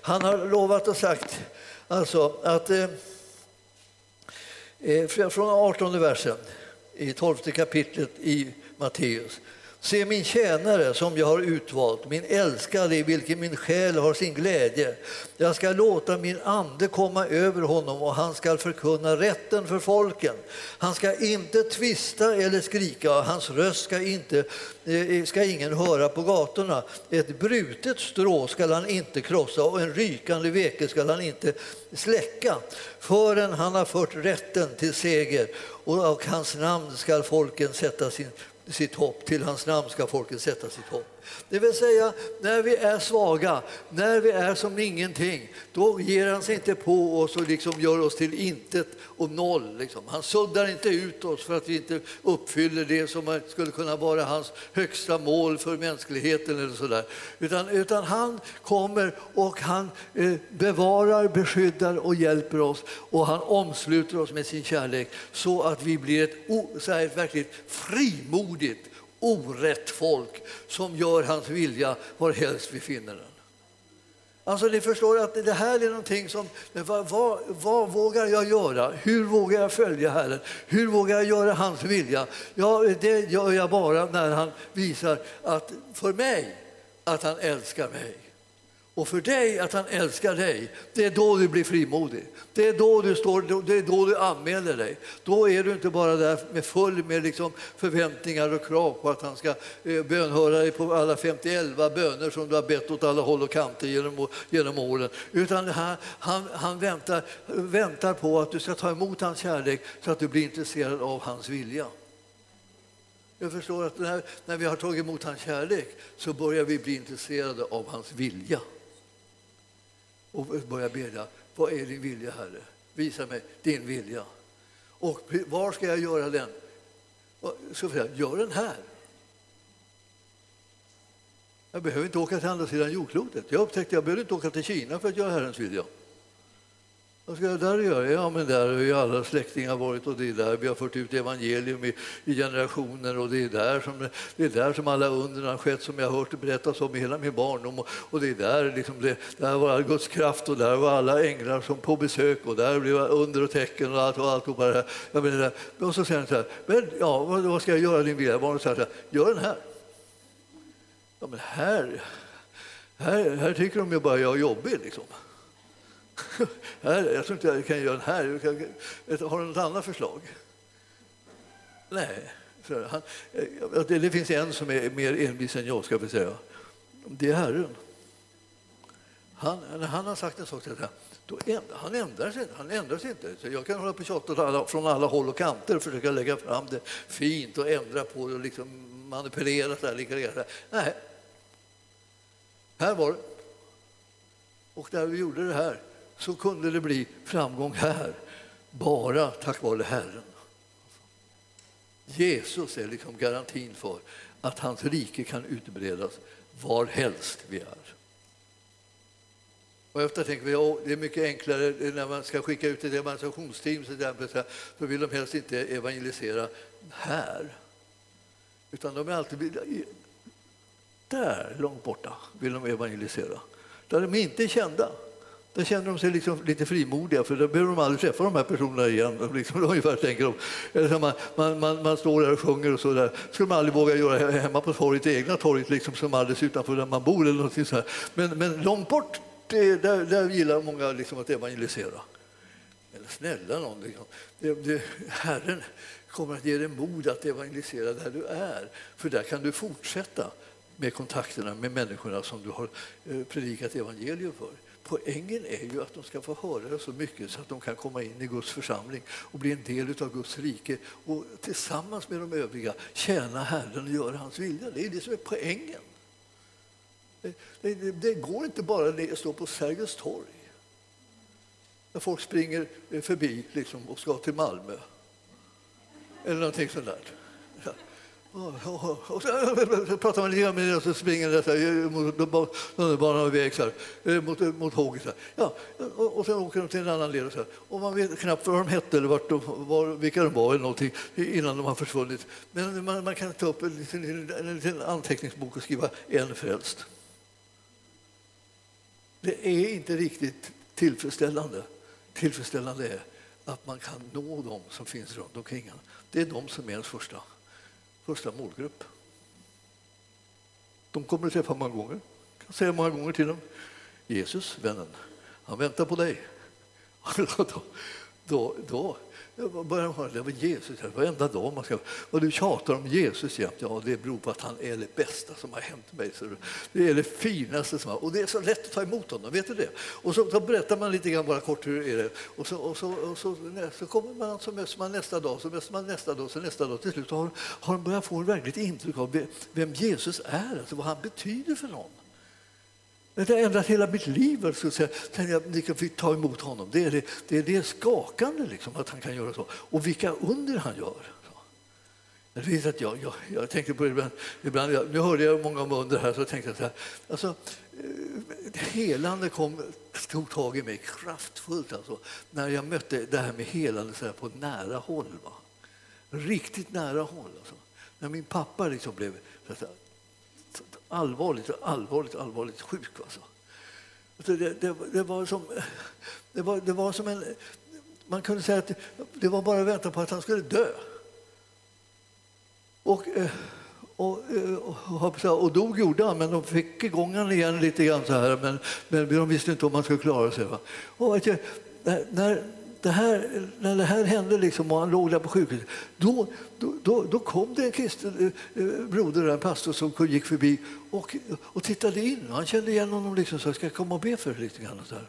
han har lovat och sagt alltså att eh, eh från 18 versen i tolfte kapitlet i Matteus Se min tjänare som jag har utvalt, min älskade i vilken min själ har sin glädje. Jag ska låta min ande komma över honom och han ska förkunna rätten för folken. Han ska inte tvista eller skrika, hans röst ska, inte, eh, ska ingen höra på gatorna. Ett brutet strå ska han inte krossa och en rykande veke ska han inte släcka förrän han har fört rätten till seger och av hans namn ska folken sätta sin sitt hopp. Till hans namn ska folket sätta sitt hopp. Det vill säga, när vi är svaga, när vi är som ingenting, då ger han sig inte på oss och liksom gör oss till intet och noll. Liksom. Han suddar inte ut oss för att vi inte uppfyller det som skulle kunna vara hans högsta mål för mänskligheten. Eller så där. Utan, utan han kommer och han eh, bevarar, beskyddar och hjälper oss och han omsluter oss med sin kärlek så att vi blir ett, så här, ett verkligt frimodigt orätt folk som gör hans vilja var helst vi finner den. Alltså ni förstår att det här är någonting som, vad, vad, vad, vågar jag göra? Hur vågar jag följa Herren? Hur vågar jag göra hans vilja? Ja, det gör jag bara när han visar att för mig, att han älskar mig och för dig att han älskar dig, det är då du blir frimodig. Det är då du, står, det är då du anmäler dig. Då är du inte bara där med full med liksom förväntningar och krav på att han ska eh, bönhöra dig på alla 51 böner som du har bett åt alla håll och kanter genom, genom åren. Utan han, han, han väntar, väntar på att du ska ta emot hans kärlek så att du blir intresserad av hans vilja. Jag förstår att när, när vi har tagit emot hans kärlek så börjar vi bli intresserade av hans vilja och börja bedja. Vad är din vilja, Herre? Visa mig din vilja. Och var ska jag göra den? Så säga, gör den här. Jag behöver inte åka till andra sidan jordklotet. Jag upptäckte att jag behöver inte åka till Kina för att göra Herrens vilja. Vad ska jag där göra? Ja, men där har ju alla släktingar varit och det är där vi har fört ut evangelium i, i generationer och det är, där som, det är där som alla undren har skett som jag har hört berättas om i hela min barndom och, och det är där, liksom det, där var Guds kraft och där var alla änglar som på besök och där blev under och tecken och allt och allt och bara jag menar, och så säger han så här, men ja, vad, vad ska jag göra din vilja? Barnet säger så här, gör den här. Ja, men här, här, här tycker de ju bara jag är jobbig liksom. jag tror inte jag kan göra den här. Har du något annat förslag? Nej. Han, det finns en som är mer envis än jag, ska vi säga. Det är Herren. Han, när han har sagt en sak till då ändrar, han ändrar sig, han ändrar sig inte. Så jag kan hålla på och tjata från alla håll och kanter och försöka lägga fram det fint och ändra på det och liksom manipulera. Så här, lika, Nej. Här var det. Och när vi gjorde det här så kunde det bli framgång här, bara tack vare Herren. Jesus är liksom garantin för att hans rike kan utbredas var helst vi är. Och ofta tänker vi att det är mycket enklare när man ska skicka ut ett evangelisationsteam så vill de helst inte evangelisera här. Utan de är alltid där, långt borta, vill de evangelisera. Där de inte är kända. Där känner de sig liksom lite frimodiga, för då behöver de aldrig träffa de här personerna igen. Liksom, ungefär, tänker de. Man, man, man, man, står där och sjunger och så där. skulle man aldrig våga göra hemma på torget, det egna torget, liksom, som alldeles utanför där man bor. Eller någonting så Men, men långt bort, det, där, där gillar många liksom att evangelisera. Men snälla någon, liksom. det, det, Herren kommer att ge dig mod att evangelisera där du är, för där kan du fortsätta med kontakterna med människorna som du har eh, predikat evangelium för. Poängen är ju att de ska få höra det så mycket så att de kan komma in i Guds församling och bli en del av Guds rike och tillsammans med de övriga tjäna Herren och göra hans vilja. Det är det som är poängen. Det, det, det går inte bara att stå på Sergels torg när folk springer förbi liksom, och ska till Malmö eller någonting sånt där. Och så pratar man lite med och så springer det eh, mot tunnelbanan och väg så här, eh, mot, eh, mot Håget. Ja, och, och sen åker de till en annan led. Och, så här. och man vet knappt vad de hette eller vart de, var, vilka de var eller någonting, innan de har försvunnit. Men man, man kan ta upp en liten, en liten anteckningsbok och skriva en frälst. Det är inte riktigt tillfredsställande. Tillfredsställande är att man kan nå dem som finns runt omkring en. Det är de som är ens första första målgrupp. De kommer att träffa många gånger. Jag kan säga många gånger till dem. Jesus, vännen, han väntar på dig. då, då, då jag börjar höra det var Jesus varenda dag. Man ska, och du tjatar om Jesus jämt. Ja, det beror på att han är det bästa som har hänt mig. Så det är det finaste som har Och det är så lätt att ta emot honom, vet du det? Och så, så berättar man lite grann bara kort hur är det och så, och så, och så, så kommer man, så möts man nästa dag, så möts man nästa dag, så nästa dag. Till slut har, har man börjat få ett verkligt intryck av vem Jesus är, alltså vad han betyder för någon. Det har ändrat hela mitt liv. Så att säga. Sen jag fick ta emot honom. Det är det, det, är det skakande liksom, att han kan göra så. Och vilka under han gör. Jag, vet att jag, jag, jag tänkte på det ibland, ibland jag, nu hörde jag många om under här, så tänkte jag så här, alltså, eh, helande kom, tog tag i mig kraftfullt alltså, när jag mötte det här med helande så här, på nära håll. Va? Riktigt nära håll. Alltså. När min pappa liksom blev så här, allvarligt, allvarligt, allvarligt sjuk. Alltså. alltså. Det, det, det, var som, det, var, det var som en... Man kunde säga att det var bara att vänta på att han skulle dö. Och, eh, eh, och, och, och, dog gjorde han, men de fick igång honom igen lite grann så här. Men, men de visste inte om han skulle klara sig. Va? Och, när, det här, när det här hände liksom, och han låg där på sjukhuset, då, då, då, då kom det en kristen eh, eh broder, en pastor som gick förbi och, och tittade in. Han kände igen honom liksom, så ska jag komma och be för dig lite grann. Och så här.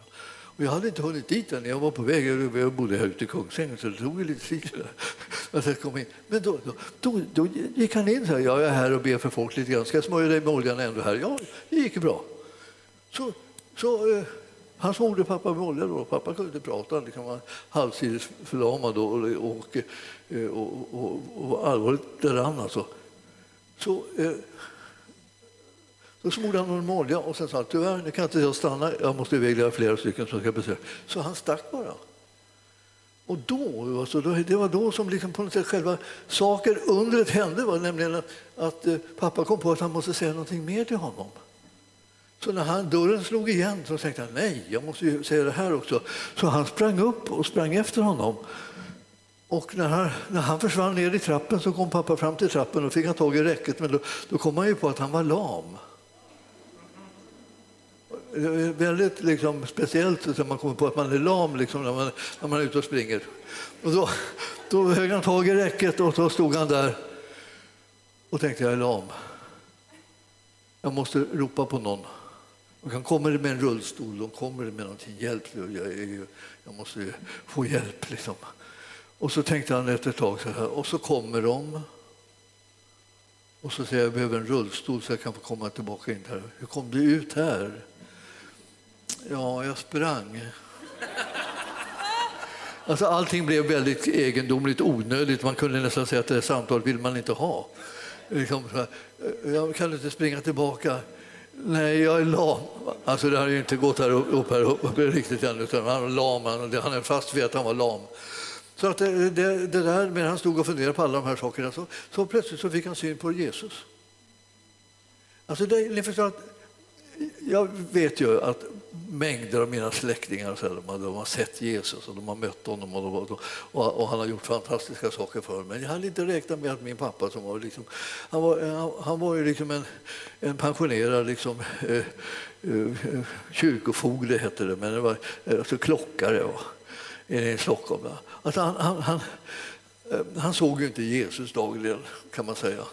Och jag hade inte hunnit dit än. Jag var på väg. Jag bodde här ute i Kungsängen så det tog lite tid. Att jag kom in. Men då, då, då, då gick han in så här. Jag är här och ber för folk lite grann. Ska jag smörja dig med oljan ändå här? Ja, det gick bra. Så, så, eh, han smorde pappa med olja då. Pappa kunde inte prata. Han var halvsidigt förlamad och, och, och, och, och, allvarligt däran alltså. Så, eh, då smorde han honom med olja och sen sa han tyvärr, nu kan inte jag stanna, jag måste iväg flera stycken som ska besöka. Så han stack bara. Och då, alltså, det var då som liksom på något sätt själva saken, undret hände, va? nämligen att, att eh, pappa kom på att han måste säga någonting mer till honom. Så när han, dörren slog igen så tänkte han nej, jag måste ju säga det här också. Så han sprang upp och sprang efter honom. Och när han, när han försvann ner i trappen så kom pappa fram till trappen och fick han tag i räcket men då, då kom han ju på att han var lam väldigt liksom, speciellt att man kommer på att man är lam liksom, när, man, när man är ute och springer. Och då, då högg han tag i räcket och så stod han där och tänkte jag är lam. Jag måste ropa på någon. De kommer med en rullstol, de kommer med någonting, hjälp. Jag, ju, jag måste få hjälp. Liksom. Och så tänkte han efter ett tag så här, och så kommer de. Och så säger jag, jag behöver en rullstol så jag kan få komma tillbaka in här. Hur kom du ut här? Ja, jag sprang. Alltså, allting blev väldigt egendomligt onödigt. Man kunde nästan säga att det samtalet vill man inte ha. Liksom, jag kan inte springa tillbaka. Nej, jag är lam. Alltså, det har ju inte gått här upp, här upp riktigt än. Utan han är lam. Han är fast vid att han var lam. Så att det, det, det där, medan han stod och funderade på alla de här sakerna så, så plötsligt så fick han syn på Jesus. Alltså det, ni förstår att jag vet ju att mängder av mina släktingar så här, de, har, de har sett Jesus och de har mött honom och, de, och, och, han har gjort fantastiska saker för mig. Men jag hade inte räknat med att min pappa, som var, liksom, han var, han, han var ju liksom en, en pensionerad liksom, eh, eh, kyrkofogde, hette det, men det var eh, alltså klockare va, i Stockholm. Alltså han, han, han, eh, han såg ju inte Jesus dagligen, kan man säga.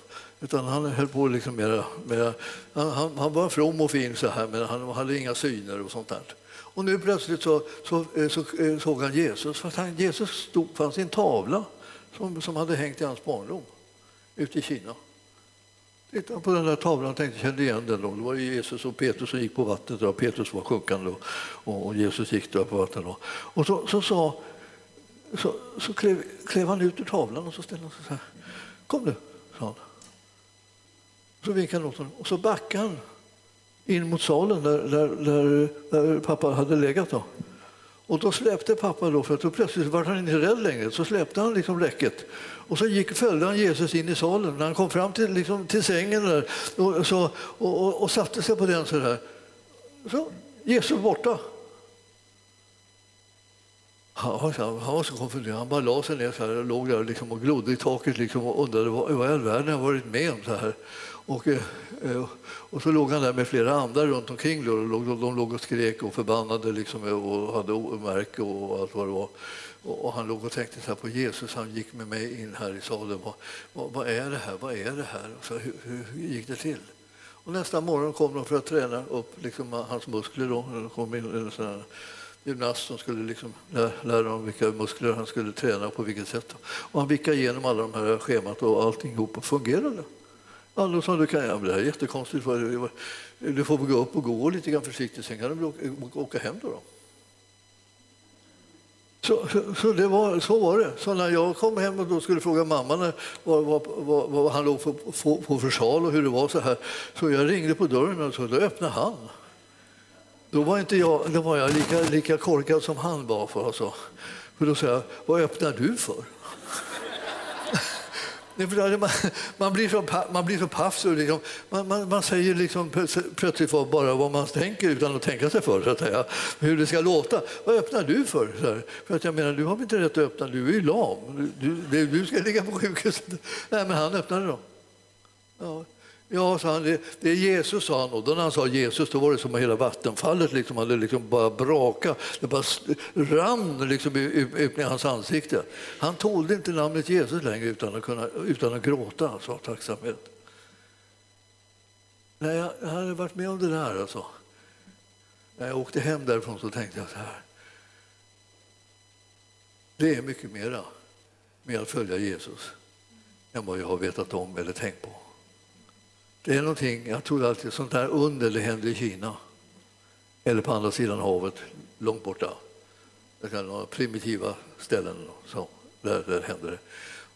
Utan han höll på liksom mera, mera han, han, var from och fin så här, men han hade inga syner och sånt där. Och nu plötsligt så, så, eh, så, så såg han Jesus. För han, Jesus stod, fanns i en tavla som, som hade hängt i hans barndom ute i Kina. Tittade på den där tavlan och tänkte, kände igen den. Då. Det var Jesus och Petrus som gick på vattnet. Då. Petrus var sjunkande och, och Jesus gick där på vattnet. Då. Och så, så, så, så, så klev, klev han ut ur tavlan och så ställde han sig så här. Kom nu, sa han. Så vinkade han åt honom och så backade han in mot salen där, där, där, där pappa hade legat. Då. Och då släppte pappa, då, för att då plötsligt var han inte rädd längre, så släppte han liksom räcket. Och så gick, följde han Jesus in i salen. När han kom fram till, liksom, till sängen där, och, så, och, och, och satte sig på den så där. Så, Jesus borta. Han, han var så konfunderad. Han bara la sig ner så här och låg där liksom och glodde i taket liksom och undrade vad, vad i all världen jag varit med om. Så här. Och, eh, eh, och så låg han där med flera andra runt omkring. De låg och skrek och förbannade liksom, eh, och hade märke och allt vad det var. Och han låg och tänkte så på Jesus, han gick med mig in här i salen. Vad, vad, vad är det här? Vad är det här? Så hur, hur, gick det till? Och nästa morgon kom de för att träna upp liksom, hans muskler. Då. Det kom in en sån här gymnast som skulle liksom lära honom vilka muskler han skulle träna på vilket sätt. Och han vickade igenom alla de här schemat och allting ihop fungerade. Alla sa du kan, ja, det här är jättekonstigt, du får gå upp och gå lite grann försiktigt, sen kan du åka, åka hem. Då, då. Så, så, så, det var, så var det. Så när jag kom hem och då skulle fråga mamma när, vad, vad, vad, vad han låg på, på, på för sal och hur det var så här, så jag ringde på dörren och så, då öppnade han. Då var, inte jag, då var jag lika, lika korkad som han var. För, alltså. för då sa jag, vad öppnar du för? Man, man, blir så, man blir så paff så liksom, man, man, man, säger liksom plötsligt bara vad man tänker utan att tänka sig för, så att säga, hur det ska låta. Vad öppnar du för? för att jag menar, du har inte rätt att öppna, du är ju lam. Du, du, du ska ligga på sjukhuset. Nej, men han öppnade då. Ja. Ja, sa han, det, det är Jesus, sa han. Och då när han sa Jesus då var det som att hela vattenfallet liksom hade liksom bara brakat. Det bara rann liksom ut i hans ansikte. Han tålde inte namnet Jesus längre utan att, kunna, utan att gråta alltså, av tacksamhet. Nej, jag, jag hade varit med om det där. Alltså. När jag åkte hem därifrån så tänkte jag så här. Det är mycket mera med att följa Jesus än vad jag har vetat om eller tänkt på. Det är någonting, jag tror alltid sånt där under det händer i Kina eller på andra sidan havet, långt borta. Det kan vara primitiva ställen så, där, där händer det.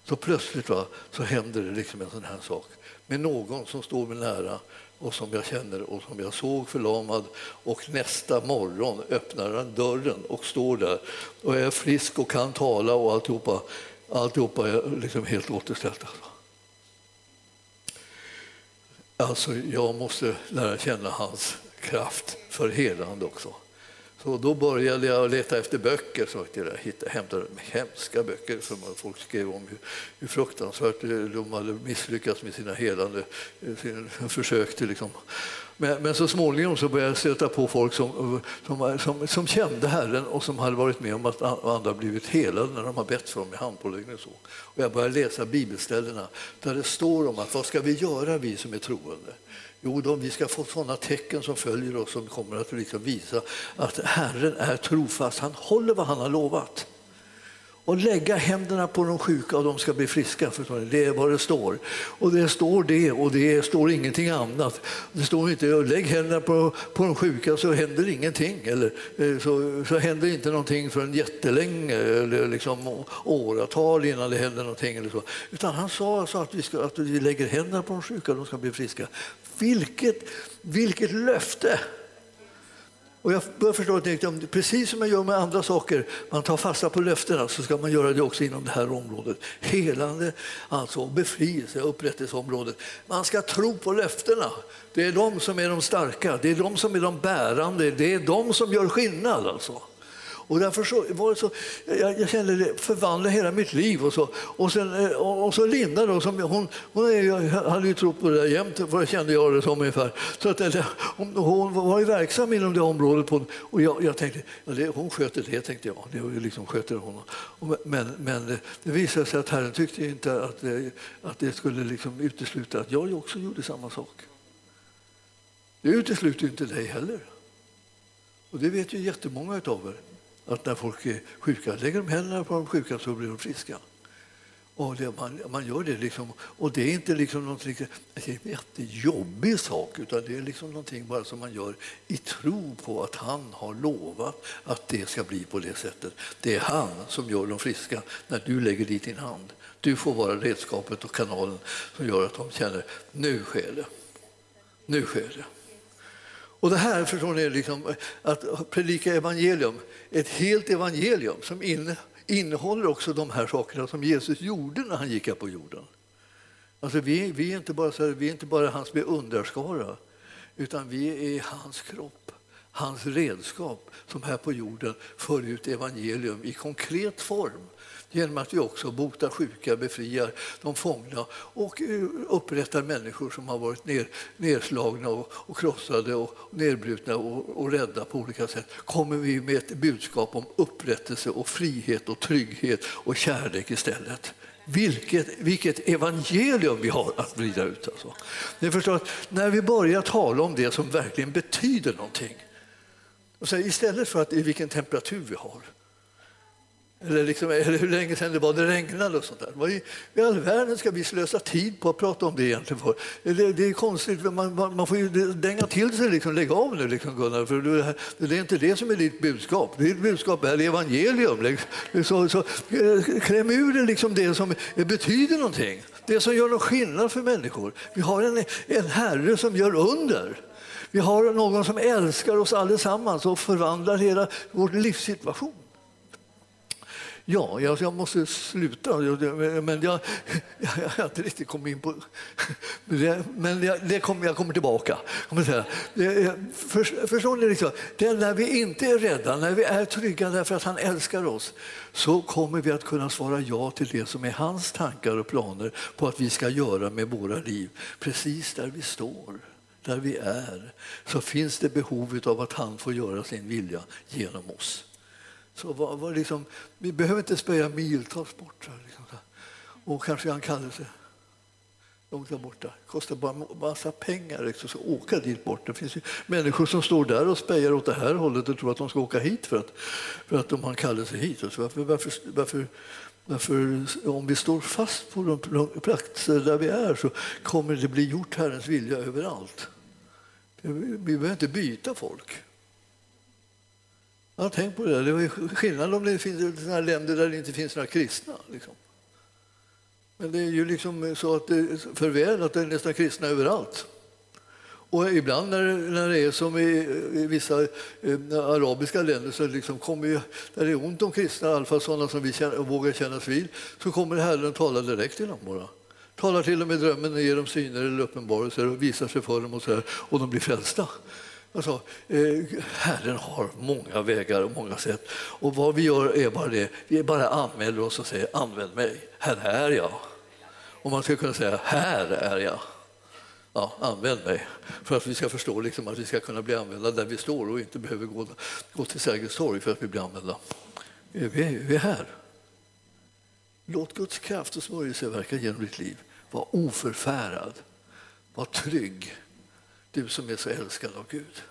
Så plötsligt va, så händer det liksom en sån här sak med någon som står mig nära och som jag känner och som jag såg förlamad och nästa morgon öppnar han dörren och står där och är frisk och kan tala och alltihopa, alltihopa är liksom helt återställt. Alltså. Jag måste lära känna hans kraft för helande också. Så då började jag leta efter böcker. Så jag hittade, hämtade hemska böcker som folk skrev om hur, hur fruktansvärt de hade misslyckats med sina helande eh, sina försök. Till liksom men, men, så småningom så började jag stöta på folk som, som, som, som, kände Herren och som hade varit med om att andra blivit helade när de har bett för dem i handpåläggning. Så. Och jag började läsa bibelställena där det står om att vad ska vi göra vi som är troende? Jo, då, vi ska få sådana tecken som följer oss som kommer att liksom visa att Herren är trofast. Han håller vad han har lovat och lägga händerna på de sjuka och de ska bli friska. Det är vad det står. Och det står det och det står ingenting annat. Det står inte lägg händerna på, på de sjuka så händer ingenting. Eller eh, så, så händer inte någonting för en jättelänge eller liksom åratal innan det händer någonting. Eller så. Utan han sa alltså att, vi ska, att vi lägger händerna på de sjuka och de ska bli friska. Vilket, vilket löfte! Och jag började förstå att precis som man gör med andra saker, man tar fasta på löftena, så ska man göra det också inom det här området. Helande, alltså befrielse, upprättelseområdet. Man ska tro på löftena. Det är de som är de starka, det är de som är de bärande, det är de som gör skillnad. Alltså. Och därför så var det så, jag, jag kände det förvandlade hela mitt liv. Och så, och sen, eh, och, och så Linda då, som, hon, hon är, hade ju trott på det där jämt, för kände jag det som ungefär. Så att, hon, hon var ju verksam inom det området. På, och jag, jag tänkte, ja, det, hon sköter det, tänkte jag. Det liksom sköter hon. Men, men eh, det visade sig att Herren tyckte inte att det, att det skulle liksom utesluta att jag också gjorde samma sak. Det utesluter inte dig heller. Och det vet ju jättemånga av er att när folk är sjuka, lägger de händerna på de sjuka så blir de friska. Och det, man, man gör det liksom, och det är inte liksom något, en jättejobbig sak utan det är liksom någonting bara som man gör i tro på att han har lovat att det ska bli på det sättet. Det är han som gör dem friska när du lägger dit din hand. Du får vara redskapet och kanalen som gör att de känner nu sker det. Nu sker det. Och det här förstår ni, liksom, att predika evangelium, ett helt evangelium som innehåller också de här sakerna som Jesus gjorde när han gick här på jorden. Alltså vi, vi, är inte bara så här, vi är inte bara hans beundrarskara, utan vi är hans kropp, hans redskap som här på jorden för ut evangelium i konkret form genom att vi också botar sjuka, befriar de fångna och eh, upprättar människor som har varit ner, nedslagna och, och krossade och nedbrutna och, och rädda på olika sätt. Kommer vi med ett budskap om upprättelse och frihet och trygghet och kärlek istället. Vilket, vilket evangelium vi har att vrida ut. Alltså. Ni förstår att när vi börjar tala om det som verkligen betyder någonting, och så istället för att i vilken temperatur vi har, eller, liksom, eller hur länge sedan det var det regnade och sånt där. Vad i, i all världen ska vi slösa tid på att prata om det egentligen för? Det, det är konstigt, man, man, man får ju dänga till sig, liksom, lägg av nu liksom, Gunnar, för det, det är inte det som är ditt budskap. Ditt budskap är evangelium. Liksom. Så, så, eh, kläm ur det, liksom, det som betyder någonting, det som gör någon skillnad för människor. Vi har en, en Herre som gör under. Vi har någon som älskar oss allesammans och förvandlar hela vår livssituation. Ja, jag, jag måste sluta, men jag, jag, har inte riktigt kommit in på det. Men jag, det kommer, jag kommer tillbaka. För, förstår ni? Liksom, det är när vi inte är rädda, när vi är trygga därför att han älskar oss så kommer vi att kunna svara ja till det som är hans tankar och planer på att vi ska göra med våra liv. Precis där vi står, där vi är, så finns det behov av att han får göra sin vilja genom oss. Så var, var liksom, vi behöver inte spöja miltals bort. Liksom. Och kanske en kallelse långt där borta. Det kostar bara en massa pengar liksom, att åka dit bort. Det finns människor som står där och spejar åt det här hållet och tror att de ska åka hit för att, för att de har en kallelse hit. Alltså, varför, varför, varför, varför, om vi står fast på de platser där vi är så kommer det bli gjort Herrens vilja överallt. Vi behöver inte byta folk. Jag har tänkt på det. Det är skillnad om det finns såna länder där det inte finns några kristna. Liksom. Men det är ju liksom så att det för väl att det är nästan kristna överallt. Och ibland när, när det är som i, i vissa eh, arabiska länder så liksom kommer ju, där det är ont om kristna, i alla fall sådana som vi känner, vågar kännas vid, så kommer Herren talar direkt till dem bara. Talar till dem i drömmen och ger dem syner eller uppenbarelser och visar sig för dem och, så här, och de blir frälsta. Alltså, eh, Herren har många vägar och många sätt. Och vad vi gör är bara det, vi bara anmäler oss och säger använd mig, här är jag. Och man skulle kunna säga här är jag. Ja, använd mig. För att vi ska förstå liksom, att vi ska kunna bli använda där vi står och inte behöver gå, gå till Sergels torg för att vi blir använda. Vi, vi är här. Låt Guds kraft och smörjelse verka genom ditt liv. Var oförfärad. Var trygg du som är så älskad av Gud.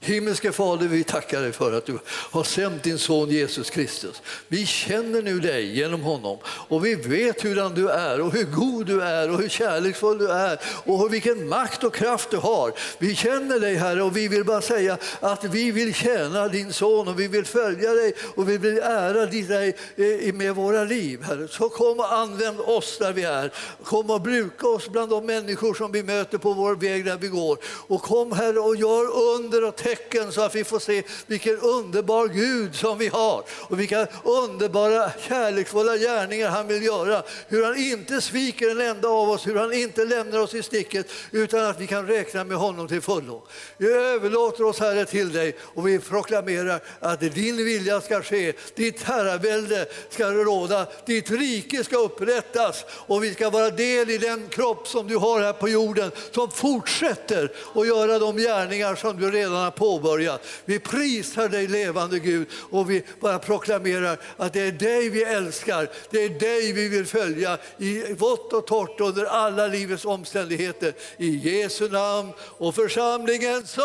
Himmelske Fader, vi tackar dig för att du har sänt din son Jesus Kristus. Vi känner nu dig genom honom och vi vet hurdan du är och hur god du är och hur kärleksfull du är och vilken makt och kraft du har. Vi känner dig Herre och vi vill bara säga att vi vill tjäna din son och vi vill följa dig och vi vill ära dig eh, med våra liv. Herre. Så kom och använd oss där vi är. Kom och bruka oss bland de människor som vi möter på vår väg där vi går. Och kom Herre och gör under och tecken så att vi får se vilken underbar Gud som vi har och vilka underbara kärleksfulla gärningar han vill göra. Hur han inte sviker en enda av oss, hur han inte lämnar oss i sticket utan att vi kan räkna med honom till fullo. Vi överlåter oss Herre till dig och vi proklamerar att din vilja ska ske, ditt herravälde ska råda, ditt rike ska upprättas och vi ska vara del i den kropp som du har här på jorden som fortsätter att göra de gärningar som du redan har påbörjat. Vi prisar dig levande Gud och vi bara proklamerar att det är dig vi älskar, det är dig vi vill följa i vått och torrt under alla livets omständigheter. I Jesu namn och församlingen så.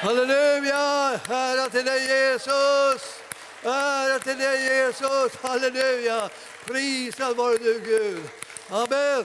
Halleluja! Ära till dig Jesus! Ära till dig Jesus! Halleluja! Prisad vare du Gud. Amen.